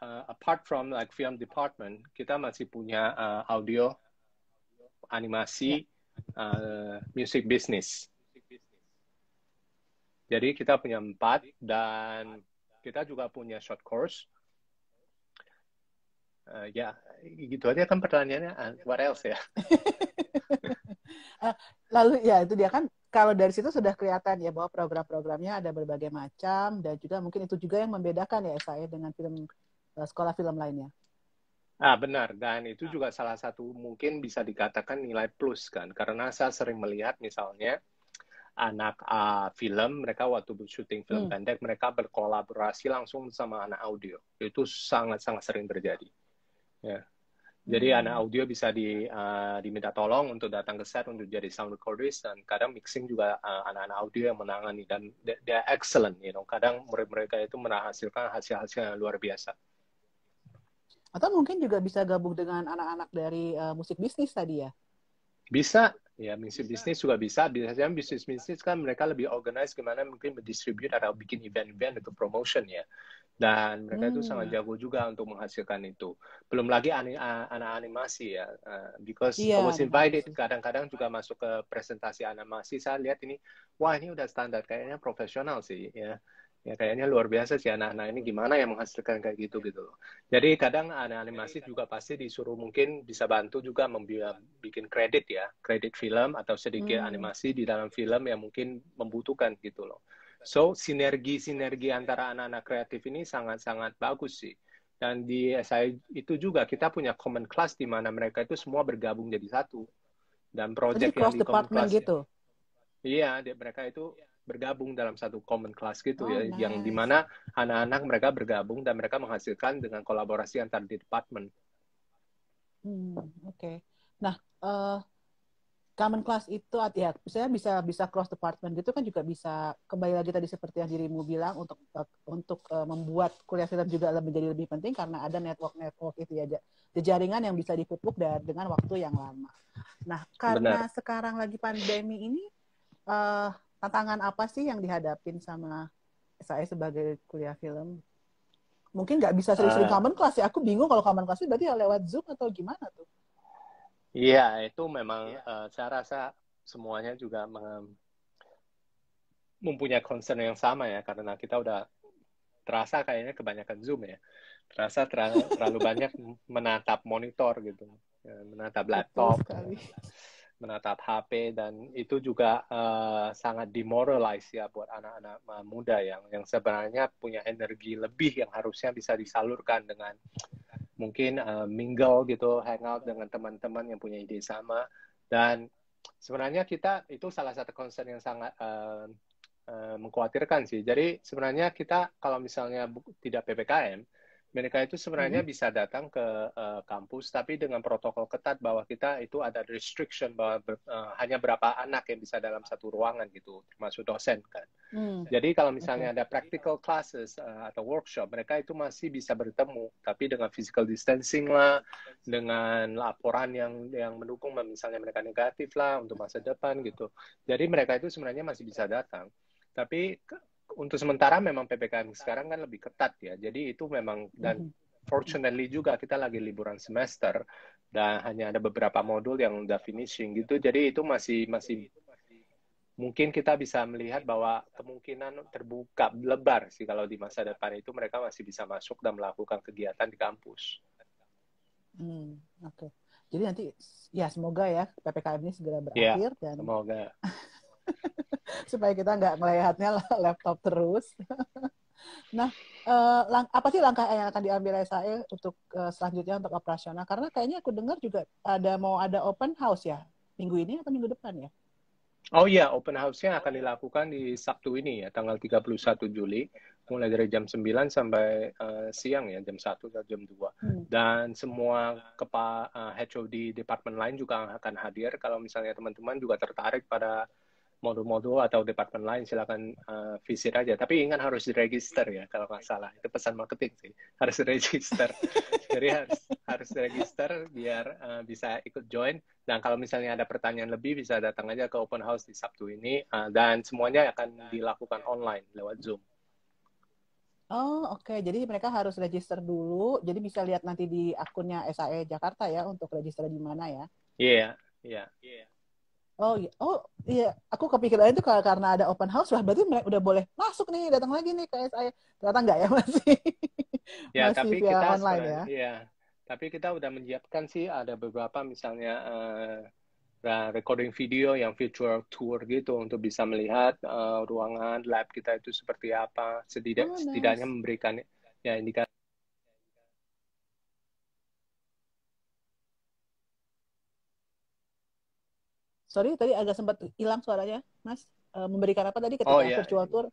uh, apart from like film department, kita masih punya uh, audio, animasi, uh, music business. Jadi kita punya empat dan kita juga punya short course. Uh, ya, gitu aja kan pertanyaannya. Uh, what else ya? Lalu ya itu dia kan kalau dari situ sudah kelihatan ya bahwa program-programnya ada berbagai macam dan juga mungkin itu juga yang membedakan ya saya dengan film Eh, sekolah film lainnya. Ah benar dan itu juga salah satu mungkin bisa dikatakan nilai plus kan karena saya sering melihat misalnya anak uh, film mereka waktu syuting film hmm. pendek mereka berkolaborasi langsung sama anak audio itu sangat sangat sering terjadi ya jadi hmm. anak audio bisa di, uh, diminta tolong untuk datang ke set untuk jadi sound recordist dan kadang mixing juga uh, anak-anak audio yang menangani dan they, they are excellent you know kadang mereka itu menghasilkan hasil-hasil yang luar biasa atau mungkin juga bisa gabung dengan anak-anak dari uh, musik bisnis tadi ya? Bisa, ya musik bisnis juga bisa. Biasanya bisnis bisnis kan mereka lebih organize gimana mungkin mendistribute atau bikin event-event untuk promotion ya. Dan mereka hmm. itu sangat jago juga untuk menghasilkan itu. Belum lagi anak animasi ya. Uh, because yeah, I was invited kadang-kadang juga masuk ke presentasi animasi. Saya lihat ini, wah ini udah standar kayaknya profesional sih ya ya kayaknya luar biasa sih anak-anak ini gimana yang menghasilkan kayak gitu gitu loh. Jadi kadang anak animasi juga pasti disuruh mungkin bisa bantu juga bikin kredit ya, kredit film atau sedikit hmm. animasi di dalam film yang mungkin membutuhkan gitu loh. So sinergi-sinergi antara anak-anak kreatif ini sangat-sangat bagus sih. Dan di SI itu juga kita punya common class di mana mereka itu semua bergabung jadi satu. Dan project yang di common class gitu. Iya, mereka itu bergabung dalam satu common class gitu oh, ya, nice. yang di mana anak-anak mereka bergabung dan mereka menghasilkan dengan kolaborasi antar di department. Hmm, Oke. Okay. Nah, uh, common class itu ya saya bisa bisa cross department gitu kan juga bisa kembali lagi tadi seperti yang dirimu bilang untuk uh, untuk uh, membuat kuliah film juga menjadi lebih penting karena ada network network itu ya jaringan yang bisa dipupuk dengan waktu yang lama. Nah karena Benar. sekarang lagi pandemi ini uh, tantangan apa sih yang dihadapin sama saya sebagai kuliah film? Mungkin nggak bisa sering-sering uh, common class ya. Aku bingung kalau common class itu berarti lewat Zoom atau gimana tuh? Iya, itu memang uh, saya rasa semuanya juga mempunyai concern yang sama ya, karena kita udah terasa kayaknya kebanyakan Zoom ya. Terasa terlalu, terlalu banyak menatap monitor gitu, ya, menatap laptop, menatap HP, dan itu juga uh, sangat demoralize ya buat anak-anak muda yang yang sebenarnya punya energi lebih yang harusnya bisa disalurkan dengan mungkin uh, mingle gitu, hangout dengan teman-teman yang punya ide sama. Dan sebenarnya kita itu salah satu concern yang sangat uh, uh, mengkhawatirkan sih. Jadi sebenarnya kita kalau misalnya tidak ppkm, mereka itu sebenarnya hmm. bisa datang ke uh, kampus tapi dengan protokol ketat bahwa kita itu ada restriction bahwa ber, uh, hanya berapa anak yang bisa dalam satu ruangan gitu termasuk dosen kan. Hmm. Jadi kalau misalnya okay. ada practical classes uh, atau workshop mereka itu masih bisa bertemu tapi dengan physical distancing lah dengan laporan yang yang mendukung misalnya mereka negatif lah untuk masa depan gitu. Jadi mereka itu sebenarnya masih bisa datang. Tapi untuk sementara memang ppkm sekarang kan lebih ketat ya jadi itu memang dan mm-hmm. fortunately juga kita lagi liburan semester dan hanya ada beberapa modul yang udah finishing gitu jadi itu masih masih mungkin kita bisa melihat bahwa kemungkinan terbuka lebar sih kalau di masa depan itu mereka masih bisa masuk dan melakukan kegiatan di kampus. Hmm, Oke, okay. jadi nanti ya semoga ya ppkm ini segera berakhir ya, dan semoga supaya kita nggak melihatnya laptop terus. nah, lang- apa sih langkah yang akan diambil SAE untuk uh, selanjutnya untuk operasional? Karena kayaknya aku dengar juga ada mau ada open house ya minggu ini atau minggu depan ya? Oh iya, open house-nya akan dilakukan di Sabtu ini ya, tanggal 31 Juli, mulai dari jam 9 sampai uh, siang ya, jam 1 atau jam 2. Hmm. Dan semua kepa uh, HOD departemen lain juga akan hadir kalau misalnya teman-teman juga tertarik pada modul-modul atau departemen lain silakan uh, visit aja. Tapi ingat harus diregister ya kalau nggak salah. Itu pesan marketing sih. Harus diregister. Jadi harus harus register biar uh, bisa ikut join. Dan kalau misalnya ada pertanyaan lebih bisa datang aja ke open house di Sabtu ini uh, dan semuanya akan dilakukan online lewat Zoom. Oh oke, okay. jadi mereka harus register dulu. Jadi bisa lihat nanti di akunnya SAE Jakarta ya untuk register di mana ya? Iya, yeah, iya. Yeah. Yeah. Oh iya, oh iya, aku kepikiran itu karena ada open house lah, berarti mereka udah boleh masuk nih, datang lagi nih ke SI. Ternyata enggak ya masih. Ya, masih tapi via kita online ya. Iya, tapi kita udah menyiapkan sih ada beberapa misalnya uh, recording video yang virtual tour gitu untuk bisa melihat uh, ruangan lab kita itu seperti apa, setidak, oh, nice. setidaknya memberikan ya indikasi sorry tadi agak sempat hilang suaranya mas uh, memberikan apa tadi ketika oh, yeah. virtual tour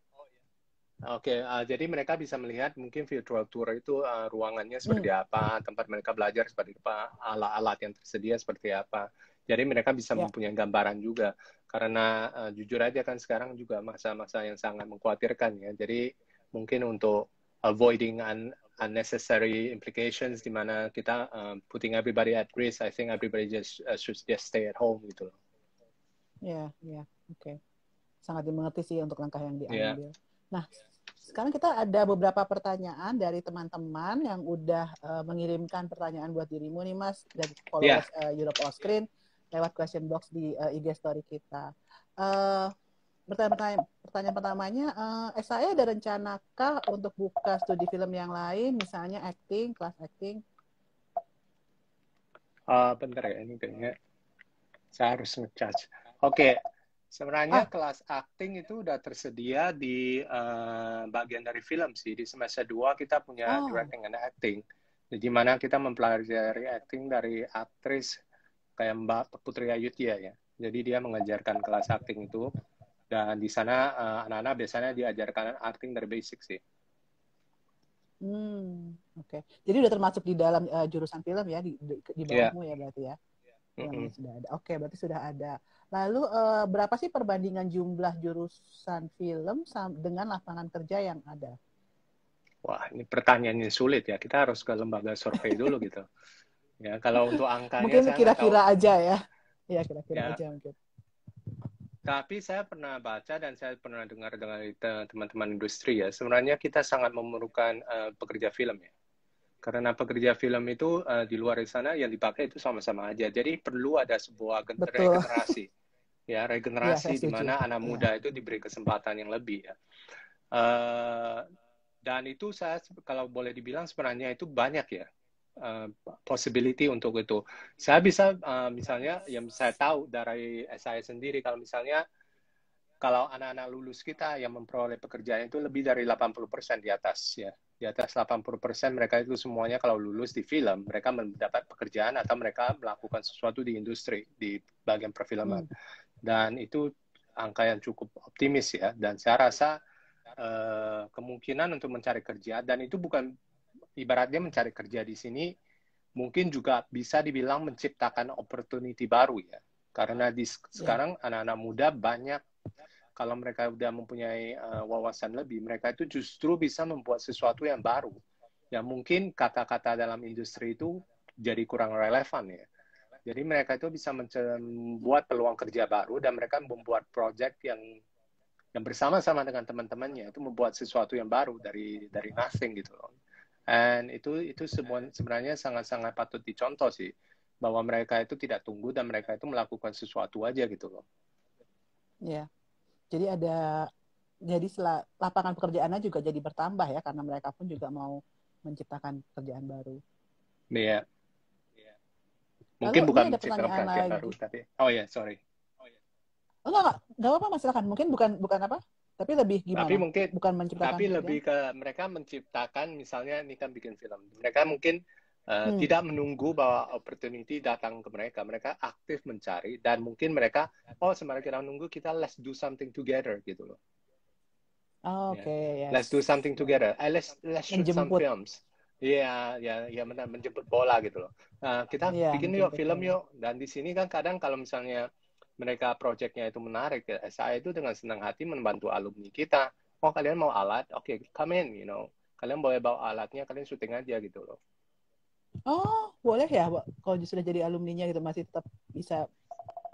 Oke, okay, uh, jadi mereka bisa melihat mungkin virtual tour itu uh, ruangannya seperti hmm. apa, tempat mereka belajar seperti apa, alat-alat yang tersedia seperti apa. Jadi mereka bisa yeah. mempunyai gambaran juga. Karena uh, jujur aja kan sekarang juga masa-masa yang sangat mengkhawatirkan ya. Jadi mungkin untuk avoiding un unnecessary implications di mana kita uh, putting everybody at risk, I think everybody just uh, should just stay at home gitu loh. Ya, ya, oke. Okay. Sangat dimengerti sih untuk langkah yang diambil. Yeah. Nah, sekarang kita ada beberapa pertanyaan dari teman-teman yang udah uh, mengirimkan pertanyaan buat dirimu nih Mas dari followers yeah. uh, Europe All Screen lewat question box di uh, IG story kita. Uh, pertanyaan, pertanyaan pertamanya, uh, SAE ada rencanakah untuk buka studi film yang lain, misalnya acting, kelas acting? Uh, bentar ya, ini kayaknya saya harus ngecharge. Oke, Sebenarnya ah. kelas acting itu udah tersedia di uh, bagian dari film sih. Di semester 2 kita punya oh. directing and acting. Di mana kita mempelajari acting dari aktris kayak Mbak Putri Ayudya ya. Jadi dia mengajarkan kelas acting itu dan di sana uh, anak-anak biasanya diajarkan acting dari basic sih. Hmm, oke. Okay. Jadi udah termasuk di dalam uh, jurusan film ya di di, di iya. bawahmu yeah. ya berarti ya. Mm -hmm. sudah ada. Oke, okay, berarti sudah ada. Lalu uh, berapa sih perbandingan jumlah jurusan film dengan lapangan kerja yang ada? Wah, ini pertanyaan yang sulit ya. Kita harus ke lembaga survei dulu gitu. Ya, kalau untuk angkanya mungkin kira-kira aja ya. Ya, kira-kira ya. aja mungkin. Tapi saya pernah baca dan saya pernah dengar dengan teman-teman industri ya. Sebenarnya kita sangat memerlukan uh, pekerja film ya. Karena pekerja film itu uh, di luar sana yang dipakai itu sama-sama aja. Jadi perlu ada sebuah regenerasi ya regenerasi ya, di mana anak iya. muda ya. itu diberi kesempatan yang lebih ya. Uh, dan itu saya kalau boleh dibilang sebenarnya itu banyak ya uh, possibility untuk itu. Saya bisa uh, misalnya yang saya tahu dari saya sendiri kalau misalnya kalau anak-anak lulus kita yang memperoleh pekerjaan itu lebih dari 80% di atas ya. Di atas 80% mereka itu semuanya kalau lulus di film, mereka mendapat pekerjaan atau mereka melakukan sesuatu di industri di bagian perfilman. Hmm dan itu angka yang cukup optimis ya dan saya rasa uh, kemungkinan untuk mencari kerja dan itu bukan ibaratnya mencari kerja di sini mungkin juga bisa dibilang menciptakan opportunity baru ya karena di ya. sekarang anak-anak muda banyak kalau mereka sudah mempunyai uh, wawasan lebih mereka itu justru bisa membuat sesuatu yang baru yang mungkin kata-kata dalam industri itu jadi kurang relevan ya jadi mereka itu bisa membuat peluang kerja baru dan mereka membuat project yang yang bersama-sama dengan teman-temannya itu membuat sesuatu yang baru dari dari nothing gitu loh. And itu itu sebenarnya sangat-sangat patut dicontoh sih bahwa mereka itu tidak tunggu dan mereka itu melakukan sesuatu aja gitu loh. Ya. Jadi ada jadi setelah lapangan pekerjaannya juga jadi bertambah ya karena mereka pun juga mau menciptakan pekerjaan baru. Iya. Mungkin Lalu, bukan menciptakan perhatian baru, tapi oh ya, yeah, sorry. Oh, yeah. oh enggak, enggak, apa-apa, Mas, silakan. Mungkin bukan bukan apa? Tapi lebih gimana? Tapi mungkin bukan menciptakan. Tapi lebih ke mereka menciptakan misalnya ini kan bikin film. Mereka mungkin uh, hmm. tidak menunggu bahwa opportunity datang ke mereka. Mereka aktif mencari dan mungkin mereka oh sebenarnya kita menunggu kita let's do something together gitu loh. Oh, Oke, okay, yeah. yes. Let's do something together. Uh, let's let's shoot Menjemput. some films. Iya, ya, ya benar menjemput bola gitu loh. Nah, kita ya, bikin yuk film yuk. Dan di sini kan kadang kalau misalnya mereka proyeknya itu menarik, ya, saya itu dengan senang hati membantu alumni kita. Oh kalian mau alat? Oke, okay, come in, you know. Kalian boleh bawa alatnya, kalian syuting aja gitu loh. Oh, boleh ya, Kalau sudah jadi alumninya gitu masih tetap bisa.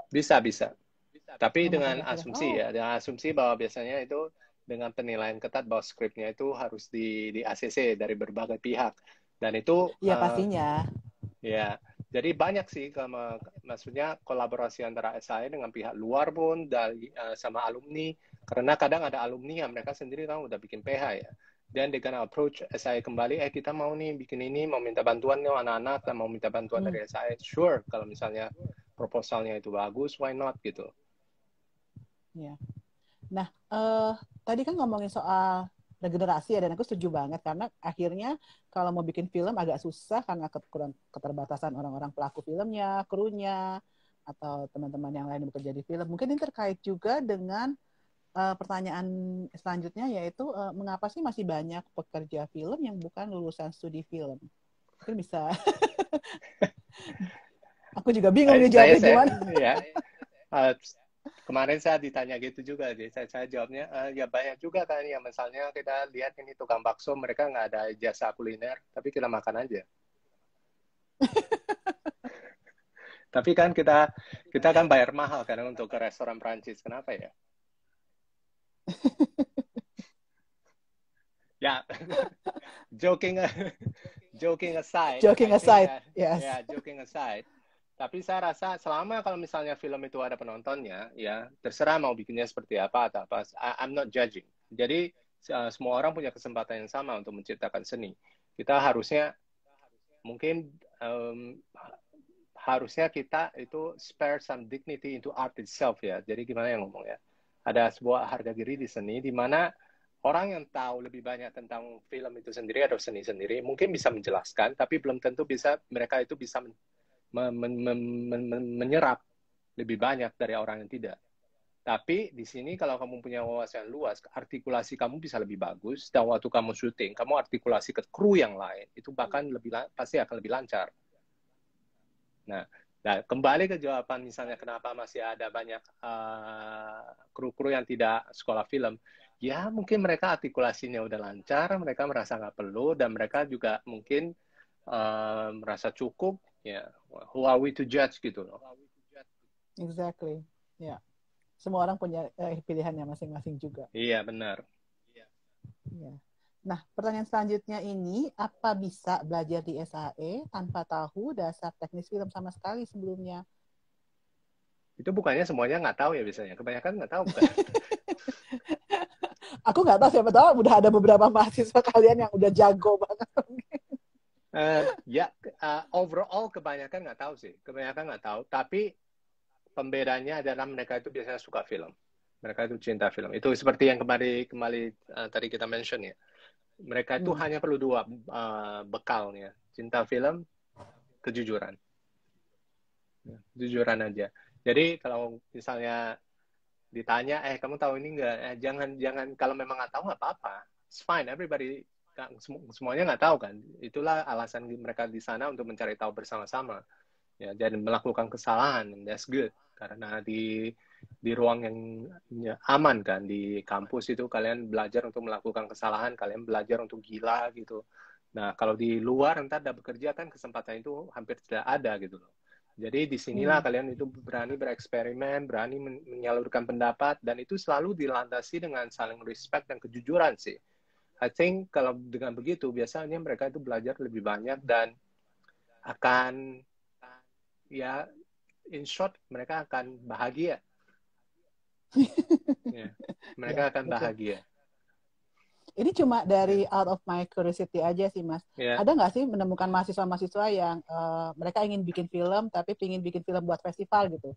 Bisa, bisa. bisa. Tapi oh, dengan asumsi oh. ya, dengan asumsi bahwa biasanya itu dengan penilaian ketat bahwa skripnya itu harus di di ACC dari berbagai pihak dan itu ya uh, pastinya ya jadi banyak sih kalau maksudnya kolaborasi antara SAE dengan pihak luar pun dari uh, sama alumni karena kadang ada alumni yang mereka sendiri kan udah bikin PH ya dan gonna approach SAE kembali eh kita mau nih bikin ini mau minta bantuan nih anak-anak mau minta bantuan hmm. dari SAE sure kalau misalnya proposalnya itu bagus why not gitu ya Nah, uh, tadi kan ngomongin soal regenerasi ya, dan aku setuju banget karena akhirnya kalau mau bikin film agak susah karena keterbatasan orang-orang pelaku filmnya, krunya, atau teman-teman yang lain yang bekerja di film. Mungkin ini terkait juga dengan uh, pertanyaan selanjutnya yaitu uh, mengapa sih masih banyak pekerja film yang bukan lulusan studi film? Mungkin bisa. aku juga bingung nih jawabnya gimana. Ya. Uh, kemarin saya ditanya gitu juga jadi saya, saya jawabnya uh, ya banyak juga kan ya misalnya kita lihat ini tukang bakso mereka nggak ada jasa kuliner tapi kita makan aja tapi kan kita kita kan bayar mahal kan untuk ke restoran Prancis kenapa ya ya joking joking aside joking aside yes yeah joking aside tapi saya rasa selama kalau misalnya film itu ada penontonnya, ya terserah mau bikinnya seperti apa atau apa. I, I'm not judging. Jadi uh, semua orang punya kesempatan yang sama untuk menciptakan seni. Kita harusnya mungkin um, harusnya kita itu spare some dignity into art itself ya. Jadi gimana yang ngomong ya? Ada sebuah harga diri di seni di mana orang yang tahu lebih banyak tentang film itu sendiri atau seni sendiri mungkin bisa menjelaskan, tapi belum tentu bisa mereka itu bisa men, men, men, men, men, menyerap lebih banyak dari orang yang tidak. Tapi di sini kalau kamu punya wawasan luas, artikulasi kamu bisa lebih bagus dan waktu kamu syuting, kamu artikulasi ke kru yang lain itu bahkan lebih pasti akan lebih lancar. Nah, nah kembali ke jawaban misalnya kenapa masih ada banyak uh, kru-kru yang tidak sekolah film, ya mungkin mereka artikulasinya udah lancar, mereka merasa nggak perlu dan mereka juga mungkin uh, merasa cukup, ya who are we to judge gitu loh. Exactly, ya. Yeah semua orang punya eh, pilihannya masing-masing juga. Iya, benar. Iya. Nah, pertanyaan selanjutnya ini, apa bisa belajar di SAE tanpa tahu dasar teknis film sama sekali sebelumnya? Itu bukannya semuanya nggak tahu ya biasanya. Kebanyakan nggak tahu bukan? Aku nggak tahu siapa tahu udah ada beberapa mahasiswa kalian yang udah jago banget. uh, ya, uh, overall kebanyakan nggak tahu sih. Kebanyakan nggak tahu. Tapi pembedanya adalah mereka itu biasanya suka film. Mereka itu cinta film. Itu seperti yang kembali kembali uh, tadi kita mention ya. Mereka itu hmm. hanya perlu dua uh, bekalnya, cinta film, kejujuran. Ya, kejujuran aja. Jadi kalau misalnya ditanya, eh kamu tahu ini enggak? Eh, jangan jangan kalau memang nggak tahu nggak apa-apa. It's fine. Everybody semuanya nggak tahu kan. Itulah alasan mereka di sana untuk mencari tahu bersama-sama ya dan melakukan kesalahan that's good karena di di ruang yang ya, aman kan di kampus itu kalian belajar untuk melakukan kesalahan kalian belajar untuk gila gitu nah kalau di luar ntar ada bekerja kan kesempatan itu hampir tidak ada gitu loh jadi di sinilah hmm. kalian itu berani bereksperimen berani menyalurkan pendapat dan itu selalu dilandasi dengan saling respect dan kejujuran sih I think kalau dengan begitu biasanya mereka itu belajar lebih banyak dan akan ya in short mereka akan bahagia. Ya, mereka ya, akan betul. bahagia. Ini cuma dari out of my curiosity aja sih mas. Yeah. Ada nggak sih menemukan mahasiswa-mahasiswa yang uh, mereka ingin bikin film tapi ingin bikin film buat festival gitu?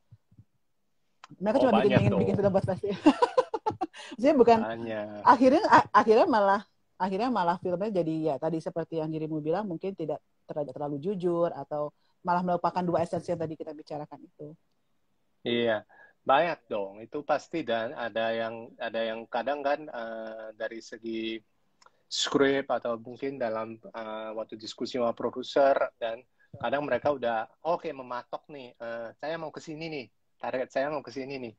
Mereka oh, cuma bikin ingin bikin film buat festival. Maksudnya bukan. Banyak. Akhirnya akhirnya malah akhirnya malah filmnya jadi ya tadi seperti yang dirimu bilang mungkin tidak terlalu, terlalu jujur atau malah melupakan dua esensi yang tadi kita bicarakan itu. Iya, banyak dong. Itu pasti dan ada yang ada yang kadang kan uh, dari segi script atau mungkin dalam uh, waktu diskusi sama produser dan kadang mereka udah oke okay, mematok nih, uh, saya mau ke sini nih, target saya mau ke sini nih,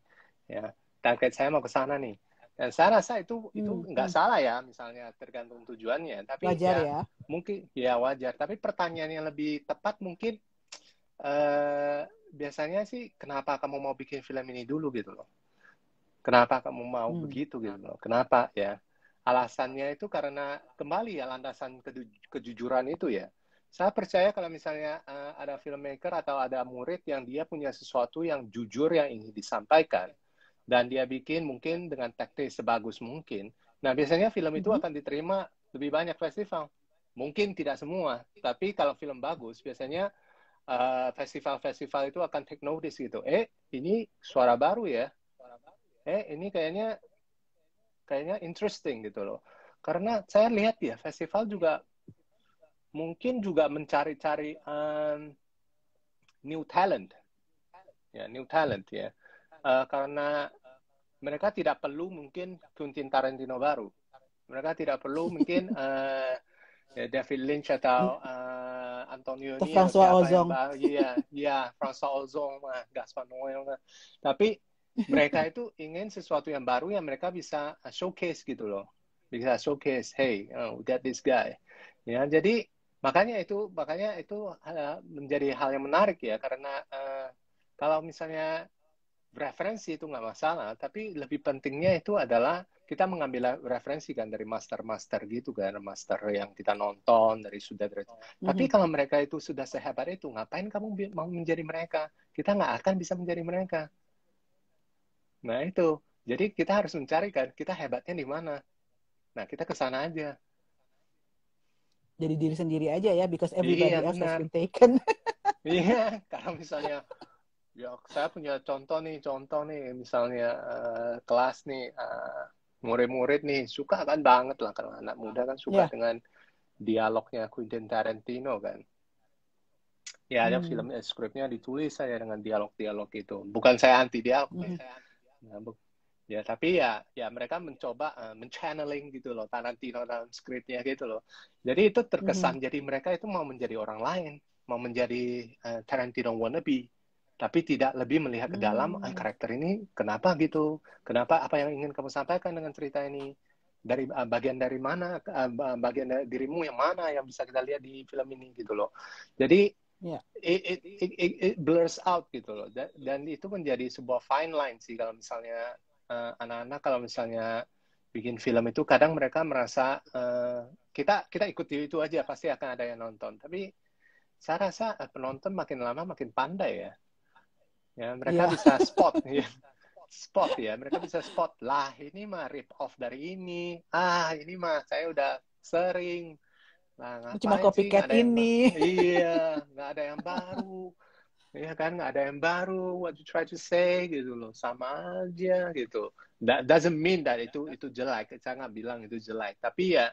ya target saya mau ke sana nih. Dan saya rasa itu itu hmm, nggak hmm. salah ya, misalnya tergantung tujuannya. Tapi wajar ya, ya, mungkin ya wajar. Tapi pertanyaan yang lebih tepat mungkin uh, biasanya sih kenapa kamu mau bikin film ini dulu gitu loh? Kenapa kamu mau hmm. begitu gitu loh? Kenapa ya? Alasannya itu karena kembali ya landasan kejujuran itu ya. Saya percaya kalau misalnya uh, ada filmmaker atau ada murid yang dia punya sesuatu yang jujur yang ingin disampaikan. Dan dia bikin mungkin dengan teknis sebagus mungkin. Nah biasanya film itu mm -hmm. akan diterima lebih banyak festival. Mungkin tidak semua tapi kalau film bagus biasanya Eh, festival-festival uh, itu akan take notice gitu. Eh, ini suara baru ya. Eh, ini kayaknya kayaknya interesting gitu loh. Karena saya lihat ya, festival juga mungkin juga mencari-cari um, new talent. Ya, new talent ya. Uh, karena mereka tidak perlu mungkin Quentin Tarantino baru. Mereka tidak perlu mungkin uh, David Lynch atau uh, Antonio ini François Ozon. Iya, iya, François Ozon, Gaspar Noel. Tapi mereka itu ingin sesuatu yang baru yang mereka bisa showcase gitu loh. Bisa showcase, hey, oh, got this guy. Ya, jadi makanya itu makanya itu uh, menjadi hal yang menarik ya karena uh, kalau misalnya referensi itu nggak masalah, tapi lebih pentingnya itu adalah kita mengambil referensi kan dari master-master gitu kan, master yang kita nonton dari sudah dari. Mm-hmm. Tapi kalau mereka itu sudah sehebat itu, ngapain kamu mau menjadi mereka? Kita nggak akan bisa menjadi mereka. Nah itu, jadi kita harus mencari kan, kita hebatnya di mana. Nah kita ke sana aja. Jadi diri sendiri aja ya, because everybody iya, else has been taken. Iya, kalau misalnya ya saya punya contoh nih, contoh nih, misalnya uh, kelas nih, uh, murid-murid nih suka kan banget lah kalau anak muda kan suka yeah. dengan dialognya Quentin Tarantino kan. Ya ada hmm. film eh, skripnya ditulis saya dengan dialog-dialog itu. Bukan saya anti dialog, hmm. saya, ya tapi ya ya mereka mencoba uh, menchanneling gitu loh Tarantino dalam skripnya gitu loh. Jadi itu terkesan hmm. jadi mereka itu mau menjadi orang lain, mau menjadi uh, Tarantino wannabe tapi tidak lebih melihat ke dalam hmm. karakter ini kenapa gitu? Kenapa apa yang ingin kamu sampaikan dengan cerita ini? Dari uh, bagian dari mana uh, bagian dari dirimu yang mana yang bisa kita lihat di film ini? Gitu loh. Jadi yeah. it, it, it, it, it blurs out gitu loh. Dan, itu menjadi sebuah fine line sih kalau misalnya anak-anak uh, kalau misalnya bikin film itu kadang mereka merasa uh, kita kita ikuti itu aja pasti akan ada yang nonton. Tapi saya rasa penonton makin lama makin pandai ya ya mereka yeah. bisa spot ya. Spot ya mereka bisa spot lah ini mah rip off dari ini. Ah ini mah saya udah sering. Nah, cuma copycat ini. Iya nggak ada yang baru. Ya kan nggak ada yang baru. What you try to say gitu loh. Sama aja gitu. That doesn't mean that itu itu jelek. Saya nggak bilang itu jelek. Tapi ya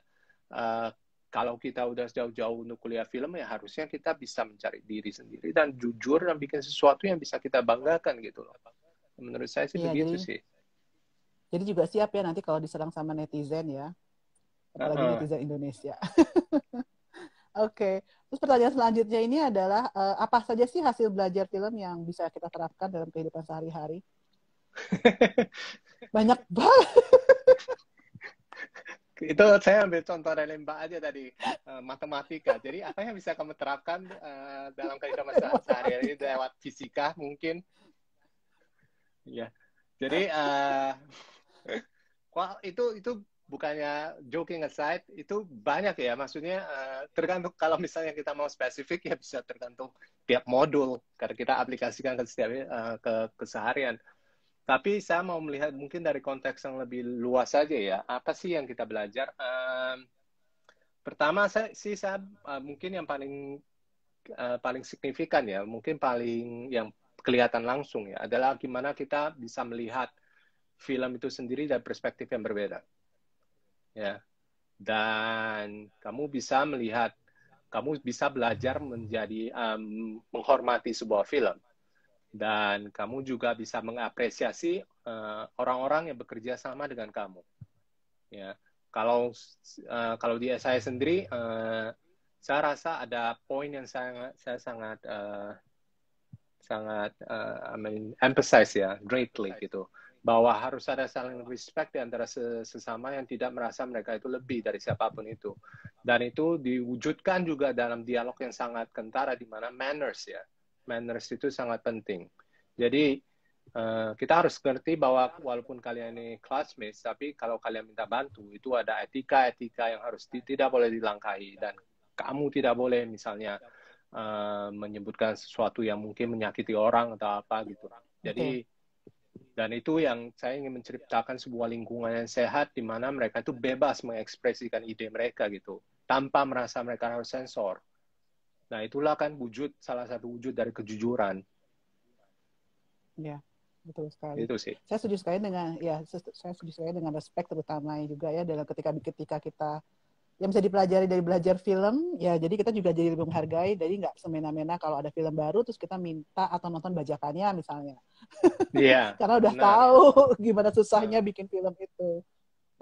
uh, kalau kita udah jauh-jauh untuk kuliah film ya harusnya kita bisa mencari diri sendiri dan jujur dan bikin sesuatu yang bisa kita banggakan gitu loh. Menurut saya sih ya, begitu jadi, sih. Jadi juga siap ya nanti kalau diserang sama netizen ya. Apalagi uh -huh. netizen Indonesia. Oke, okay. terus pertanyaan selanjutnya ini adalah uh, apa saja sih hasil belajar film yang bisa kita terapkan dalam kehidupan sehari-hari? Banyak banget itu saya ambil contoh dari Mbak aja tadi uh, matematika. Jadi apa yang bisa kamu terapkan uh, dalam kehidupan sehari-hari lewat fisika mungkin? Ya. Jadi uh, itu itu bukannya joking aside itu banyak ya maksudnya uh, tergantung kalau misalnya kita mau spesifik ya bisa tergantung tiap modul karena kita aplikasikan ke setiap uh, ke keseharian tapi saya mau melihat mungkin dari konteks yang lebih luas saja ya. Apa sih yang kita belajar? Um, pertama saya sih saya uh, mungkin yang paling uh, paling signifikan ya, mungkin paling yang kelihatan langsung ya adalah gimana kita bisa melihat film itu sendiri dari perspektif yang berbeda. Ya. Dan kamu bisa melihat kamu bisa belajar menjadi um, menghormati sebuah film dan kamu juga bisa mengapresiasi eh, orang-orang uh, yang bekerja sama dengan kamu. Ya, kalau uh, kalau di saya sendiri, uh, saya rasa ada poin yang saya saya sangat uh, sangat uh, I mean, emphasize ya greatly gitu. Bahwa harus ada saling respect di antara sesama yang tidak merasa mereka itu lebih dari siapa pun itu. Dan itu diwujudkan juga dalam dialog yang sangat kentara di mana manners ya manners itu sangat penting. Jadi uh, kita harus ngerti bahwa walaupun kalian ini classmates, tapi kalau kalian minta bantu itu ada etika-etika yang harus tidak boleh dilangkahi dan kamu tidak boleh misalnya uh, menyebutkan sesuatu yang mungkin menyakiti orang atau apa gitu. Jadi okay. dan itu yang saya ingin menceritakan sebuah lingkungan yang sehat di mana mereka itu bebas mengekspresikan ide mereka gitu tanpa merasa mereka harus sensor. Nah, itulah kan wujud salah satu wujud dari kejujuran. Ya, betul sekali. Itu sih. Saya setuju sekali dengan ya saya setuju sekali dengan respect terutama juga ya dalam ketika ketika kita yang bisa dipelajari dari belajar film ya jadi kita juga jadi lebih menghargai jadi nggak semena-mena kalau ada film baru terus kita minta atau nonton bajakannya misalnya iya yeah, karena udah benar. tahu gimana susahnya nah. bikin film itu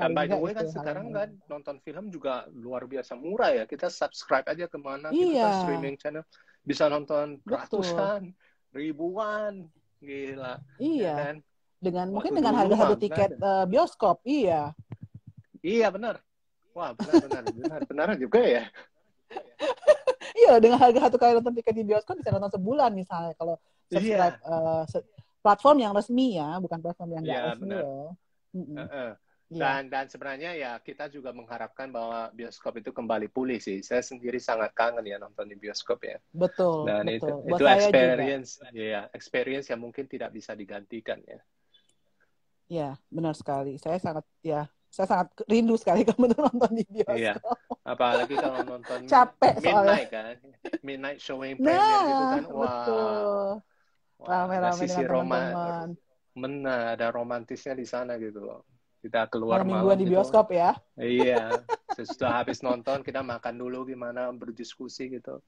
dan by the way kan sekarang kan nonton film juga luar biasa murah ya. Kita subscribe aja ke mana iya. kita streaming channel bisa nonton Betul. ratusan, ribuan, gila. Iya. Ya kan? Dengan Waktu mungkin dengan harga satu tiket uh, bioskop, iya. Iya benar. Wah benar benar benar juga ya. iya dengan harga satu kali nonton tiket di bioskop bisa nonton sebulan misalnya kalau subscribe iya. uh, platform yang resmi ya, bukan platform yang nggak iya, resmi benar. loh. Mm -mm. Uh -uh. Yeah. Dan dan sebenarnya ya kita juga mengharapkan bahwa bioskop itu kembali pulih sih. Saya sendiri sangat kangen ya nonton di bioskop ya. Betul. Dan betul. itu Buat itu experience juga. ya experience yang mungkin tidak bisa digantikan ya. Ya benar sekali. Saya sangat ya saya sangat rindu sekali kamu nonton di bioskop. Iya. Apalagi kalau nonton Capek midnight kan, midnight showing Nah, premier gitu kan, wah, betul. wah, Rame-rame ada sisi dengan roma, teman-teman. benar ada romantisnya di sana gitu loh. Kita keluar Malam malam di gitu. bioskop ya. Iya, sesudah habis nonton kita makan dulu gimana berdiskusi gitu.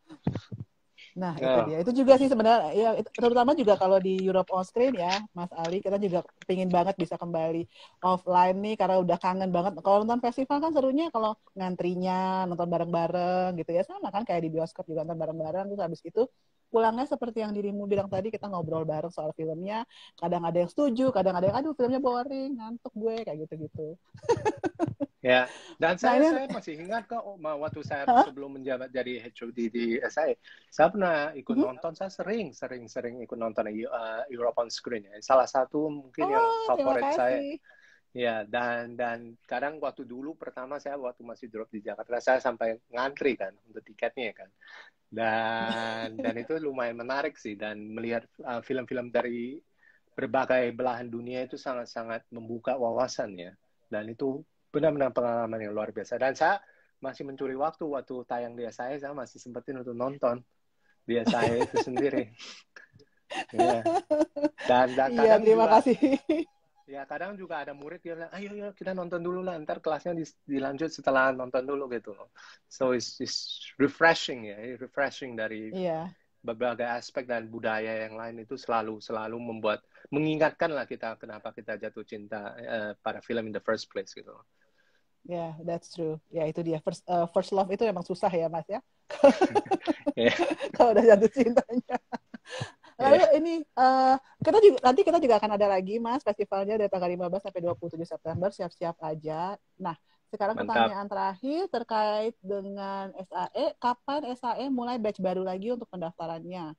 Nah, itu Ya. dia. Itu juga sih sebenarnya ya terutama juga kalau di Europe on Screen ya, Mas Ali, kita juga pingin banget bisa kembali offline nih karena udah kangen banget. Kalau nonton festival kan serunya kalau ngantrinya, nonton bareng-bareng gitu ya. Sama kan kayak di bioskop juga nonton bareng-bareng terus habis itu pulangnya seperti yang dirimu bilang tadi kita ngobrol bareng soal filmnya. Kadang ada yang setuju, kadang ada yang aduh filmnya boring, ngantuk gue kayak gitu-gitu. Ya, dan saya Nah, saya masih ingat kok waktu saya Hah? sebelum menjabat jadi HOD di SIA, saya pernah ikut Mhm. nonton, saya sering sering sering ikut nonton uh, Europe on Screen ya. Salah satu mungkin yang Oh, terima favorit saya. Ya, dan dan kadang waktu dulu pertama saya waktu masih drop di Jakarta, saya sampai ngantri kan untuk tiketnya kan. Dan dan itu lumayan menarik sih dan melihat uh, film-film dari berbagai belahan dunia itu sangat-sangat membuka wawasan ya. Dan itu benar-benar pengalaman yang luar biasa. Dan saya masih mencuri waktu waktu tayang di saya, saya masih sempetin untuk nonton di saya itu sendiri. Iya. Dan, dan Iya, kadang terima juga, kasih. Ya kadang juga ada murid dia bilang, ayo ayo kita nonton dulu lah, ntar kelasnya dilanjut setelah nonton dulu gitu. So it's, it's refreshing ya, refreshing dari Iya. berbagai aspek dan budaya yang lain itu selalu selalu membuat mengingatkan lah kita kenapa kita jatuh cinta eh, pada film in the first place gitu. Ya, that's true. Ya, itu dia. First, uh, first love itu emang susah ya, Mas ya. Kalau udah jatuh cintanya. Lalu ini uh, kita juga nanti kita juga akan ada lagi Mas festivalnya dari tanggal 15 sampai 27 September siap-siap aja. Nah, sekarang Mantap. pertanyaan terakhir terkait dengan SAE, kapan SAE mulai batch baru lagi untuk pendaftarannya?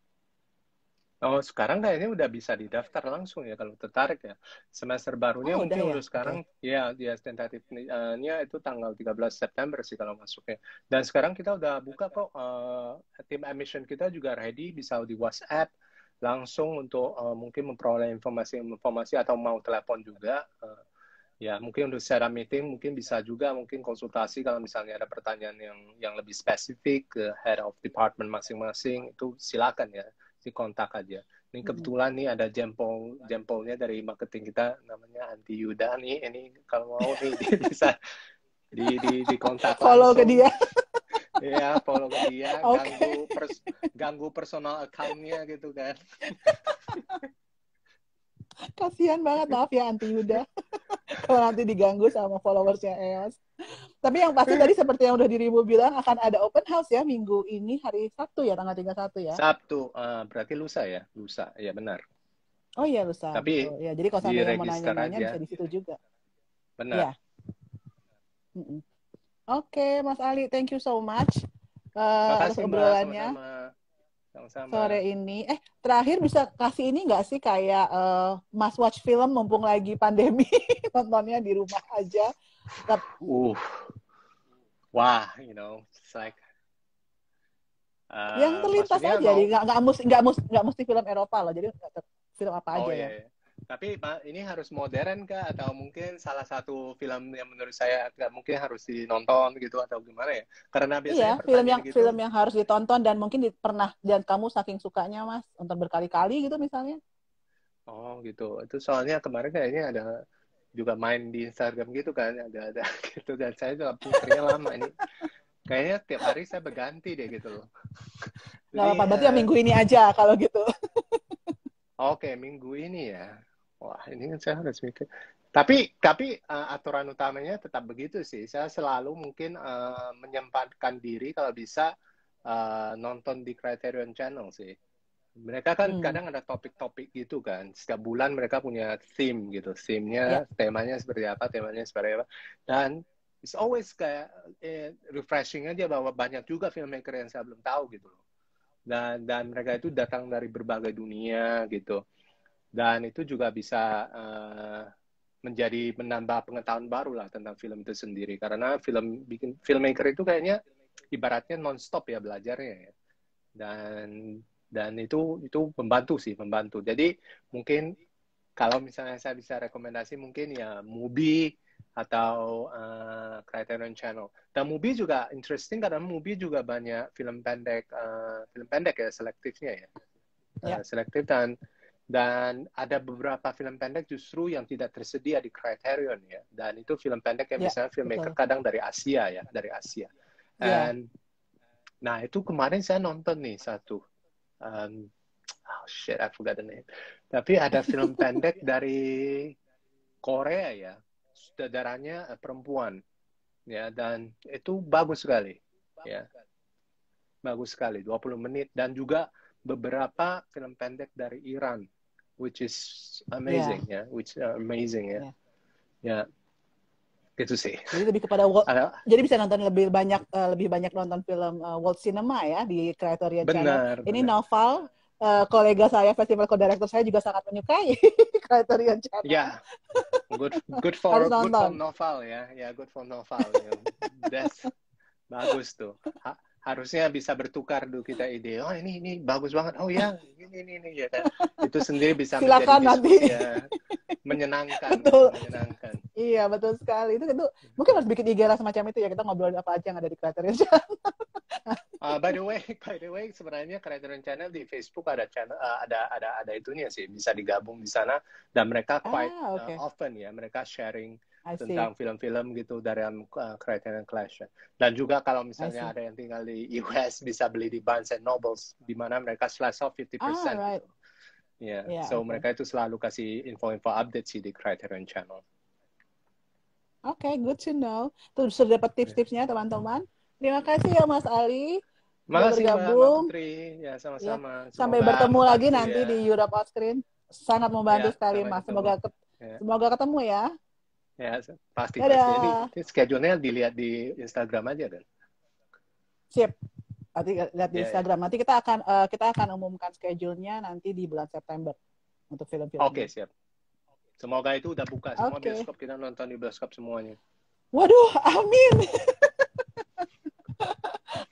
Oh sekarang kayaknya udah bisa didaftar langsung ya kalau tertarik ya. Semester barunya Oh, mungkin udah ya? udah sekarang ya dia tentatifnya itu tanggal 13 September sih kalau masuknya. Dan sekarang kita udah buka kok eh, tim admission kita juga ready bisa di WhatsApp langsung untuk eh, mungkin memperoleh informasi-informasi atau mau telepon juga. Eh, ya mungkin untuk secara meeting mungkin bisa juga mungkin konsultasi kalau misalnya ada pertanyaan yang yang lebih spesifik ke head of department masing-masing itu silakan ya di kontak aja. Ini Mhm. kebetulan nih ada jempol jempolnya dari marketing kita namanya Anti Yuda nih. Ini kalau mau nih dia bisa di di di kontak Follow ke dia. Iya, follow ke dia, Oke. ganggu pers ganggu personal account-nya gitu kan. Kasihan banget maaf ya Anti Yuda. Kalau nanti diganggu sama followersnya EOS. Tapi yang pasti tadi seperti yang udah dirimu bilang akan ada open house ya minggu ini hari Sabtu ya tanggal 31 ya. Sabtu, eh, berarti lusa ya, lusa, ya benar, Oh iya lusa. Tapi betul. ya jadi kalau sampai mau nanya-nanya bisa di situ juga. benar. Iya. Mm-mm. Oke, Mas Ali, thank you so much uh, Makasih obrolannya sama-sama. Sore ini. Eh, terakhir bisa kasih ini nggak sih kayak uh, Mas watch film mumpung lagi pandemi, nontonnya di rumah aja. Uh, wah, you know, it's like uh, yang terlintas aja, jadi nggak nggak mesti nggak mesti nggak mesti film Eropa loh, jadi film apa Oh aja iya, ya. iya. Tapi Pak, ini harus modern kah atau mungkin salah satu film yang menurut saya nggak mungkin harus dinonton gitu atau gimana ya? Karena biasanya Iya, film yang gitu, film yang harus ditonton dan mungkin di, pernah dan kamu saking sukanya Mas nonton berkali-kali gitu misalnya. oh gitu. Itu soalnya kemarin kayaknya ada juga main di Instagram gitu kan, ada ada gitu dan saya juga putarnya lama ini. Kayaknya tiap hari saya berganti deh gitu loh. Nggak apa-apa, Jadi, berarti ya eh, minggu ini aja kalau gitu. Oke, minggu ini ya. Wah, ini kan saya harus mikir. Tapi tapi uh, aturan utamanya tetap begitu sih. Saya selalu mungkin uh, menyempatkan diri kalau bisa uh, nonton di Criterion Channel sih. Mereka kan Hmm. kadang ada topik-topik gitu kan. Setiap bulan mereka punya theme gitu. Theme-nya, temanya seperti apa, temanya seperti apa. Dan it's always kayak eh, refreshing aja bahwa banyak juga filmmaker yang saya belum tahu gitu loh. Dan dan mereka itu datang dari berbagai dunia gitu dan itu juga bisa uh, menjadi menambah pengetahuan baru lah tentang film itu sendiri karena film bikin filmmaker itu kayaknya ibaratnya nonstop ya belajarnya ya dan dan itu itu membantu sih membantu jadi mungkin kalau misalnya saya bisa rekomendasi mungkin ya movie atau uh, Criterion Channel. Dan Mubi juga interesting karena Mubi juga banyak film pendek, uh, film pendek ya selektifnya ya, yeah. uh, selektif dan dan ada beberapa film pendek justru yang tidak tersedia di Criterion ya. Dan itu film pendek yang yeah, misalnya filmmaker betul. kadang dari Asia ya, dari Asia. Yeah. And nah itu kemarin saya nonton nih satu. Um, oh shit, I forgot the name. Tapi ada film pendek dari Korea ya, sutradaranya uh, perempuan ya dan itu bagus sekali ya. Bagus sekali, 20 menit dan juga beberapa film pendek dari Iran which is amazing yeah. ya, yeah. which uh, amazing ya. Yeah. Ya. Gitu sih. Jadi lebih kepada Walt, jadi bisa nonton lebih banyak uh, lebih banyak nonton film uh, Walt Cinema ya di Criterion Channel. Ini novel uh, kolega saya festival co-director saya juga sangat menyukai Criterion Channel. Ya, yeah. good good for good for novel ya, ya yeah, good for novel. ya. That's bagus tuh. Ha, harusnya bisa bertukar dulu kita ide. Oh ini ini bagus banget. Oh ya ini ini ini ya kan. Itu sendiri bisa Silakan nanti. Ya, menyenangkan, betul. menyenangkan. Iya betul sekali. Itu itu mungkin harus bikin IG lah semacam itu ya kita ngobrol apa aja yang ada di Criterion Channel. Uh, by the way, by the way, sebenarnya Criterion Channel di Facebook ada channel, uh, ada ada ada itunya sih, bisa digabung di sana dan mereka quite ah, okay. uh, often ya, mereka sharing tentang film-film gitu dari uh, Criterion Collection. Dan juga kalau misalnya ada yang tinggal di US bisa beli di Barnes and Nobles, di mana mereka slash off 50% ah, right. gitu. Yeah. yeah, so okay. mereka itu selalu kasih info-info update sih di Criterion Channel. Oke, okay, good to know. Tuh sudah dapat tips-tipsnya teman-teman. Terima kasih ya Mas Ali. Makasih bergabung. Mbak Putri. Ya, sama-sama. Ya. Sampai bertemu lagi nanti ya. di Europe Screen. Sangat membantu ya, sekali Mas. Semoga ke ya. semoga ketemu ya. Ya, pasti. Dadah. Jadi schedule-nya dilihat di Instagram aja kan. Sip. Nanti lihat di ya, ya. Instagram. Ya. Nanti kita akan uh, kita akan umumkan schedule-nya nanti di bulan September untuk film-film. Oke, okay, siap. Semoga itu udah buka semua okay. bioskop kita nonton di bioskop semuanya. Waduh, amin.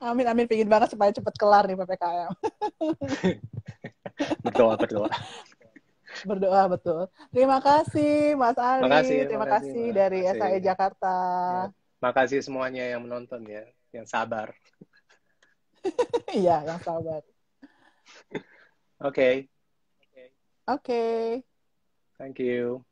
Amin amin pingin banget supaya cepat kelar nih PPKM. berdoa berdoa. Berdoa betul. Terima kasih Mas Ali. Makasih, Terima kasih, kasih dari makasih. SAE Jakarta. Ya. Makasih semuanya yang menonton ya, yang sabar. Iya, yang sabar. Oke. Okay. Oke. Okay. Thank you.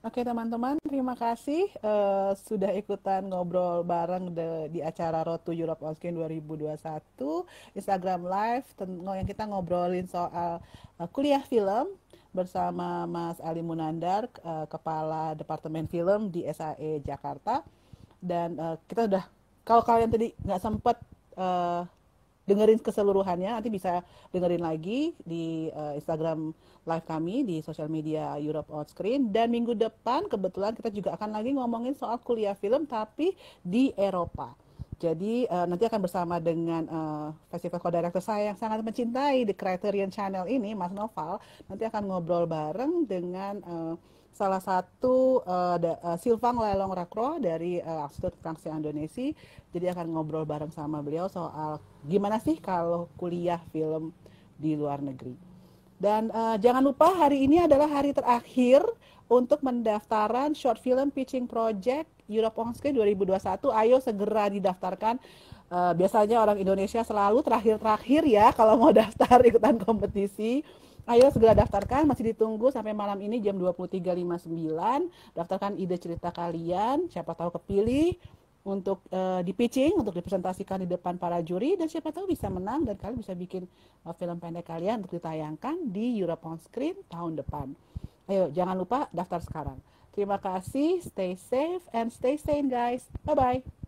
Oke teman-teman, terima kasih uh, sudah ikutan ngobrol bareng de, di acara Road to Europe On Screen 2021 Instagram Live yang kita ngobrolin soal uh, kuliah film bersama Mas Ali Munandar, uh, Kepala Departemen Film di SAE Jakarta. Dan uh, kita udah, kalau kalian tadi nggak sempat uh, dengerin keseluruhannya nanti bisa dengerin lagi di uh, Instagram live kami di sosial media Europe On dan minggu depan kebetulan kita juga akan lagi ngomongin soal kuliah film tapi di Eropa. Jadi uh, nanti akan bersama dengan uh, festival co-director saya yang sangat mencintai di Criterion Channel ini, Mas Noval. Nanti akan ngobrol bareng dengan uh, salah satu uh, uh, Silvang Lelong Rakro dari uh, Institut Francia Indonesia. Jadi akan ngobrol bareng sama beliau soal gimana sih kalau kuliah film di luar negeri. Dan uh, jangan lupa hari ini adalah hari terakhir untuk mendaftaran short film pitching project Europe on Screen 2021. Ayo segera didaftarkan. Uh, biasanya orang Indonesia selalu terakhir-terakhir ya kalau mau daftar ikutan kompetisi. Ayo segera daftarkan, masih ditunggu sampai malam ini jam 23.59. Daftarkan ide cerita kalian, siapa tahu kepilih untuk uh, di pitching, untuk dipresentasikan di depan para juri dan siapa tahu bisa menang dan kalian bisa bikin uh, film pendek kalian untuk ditayangkan di Europe on Screen tahun depan. Ayo jangan lupa daftar sekarang. Terima kasih, stay safe and stay sane guys. Bye bye.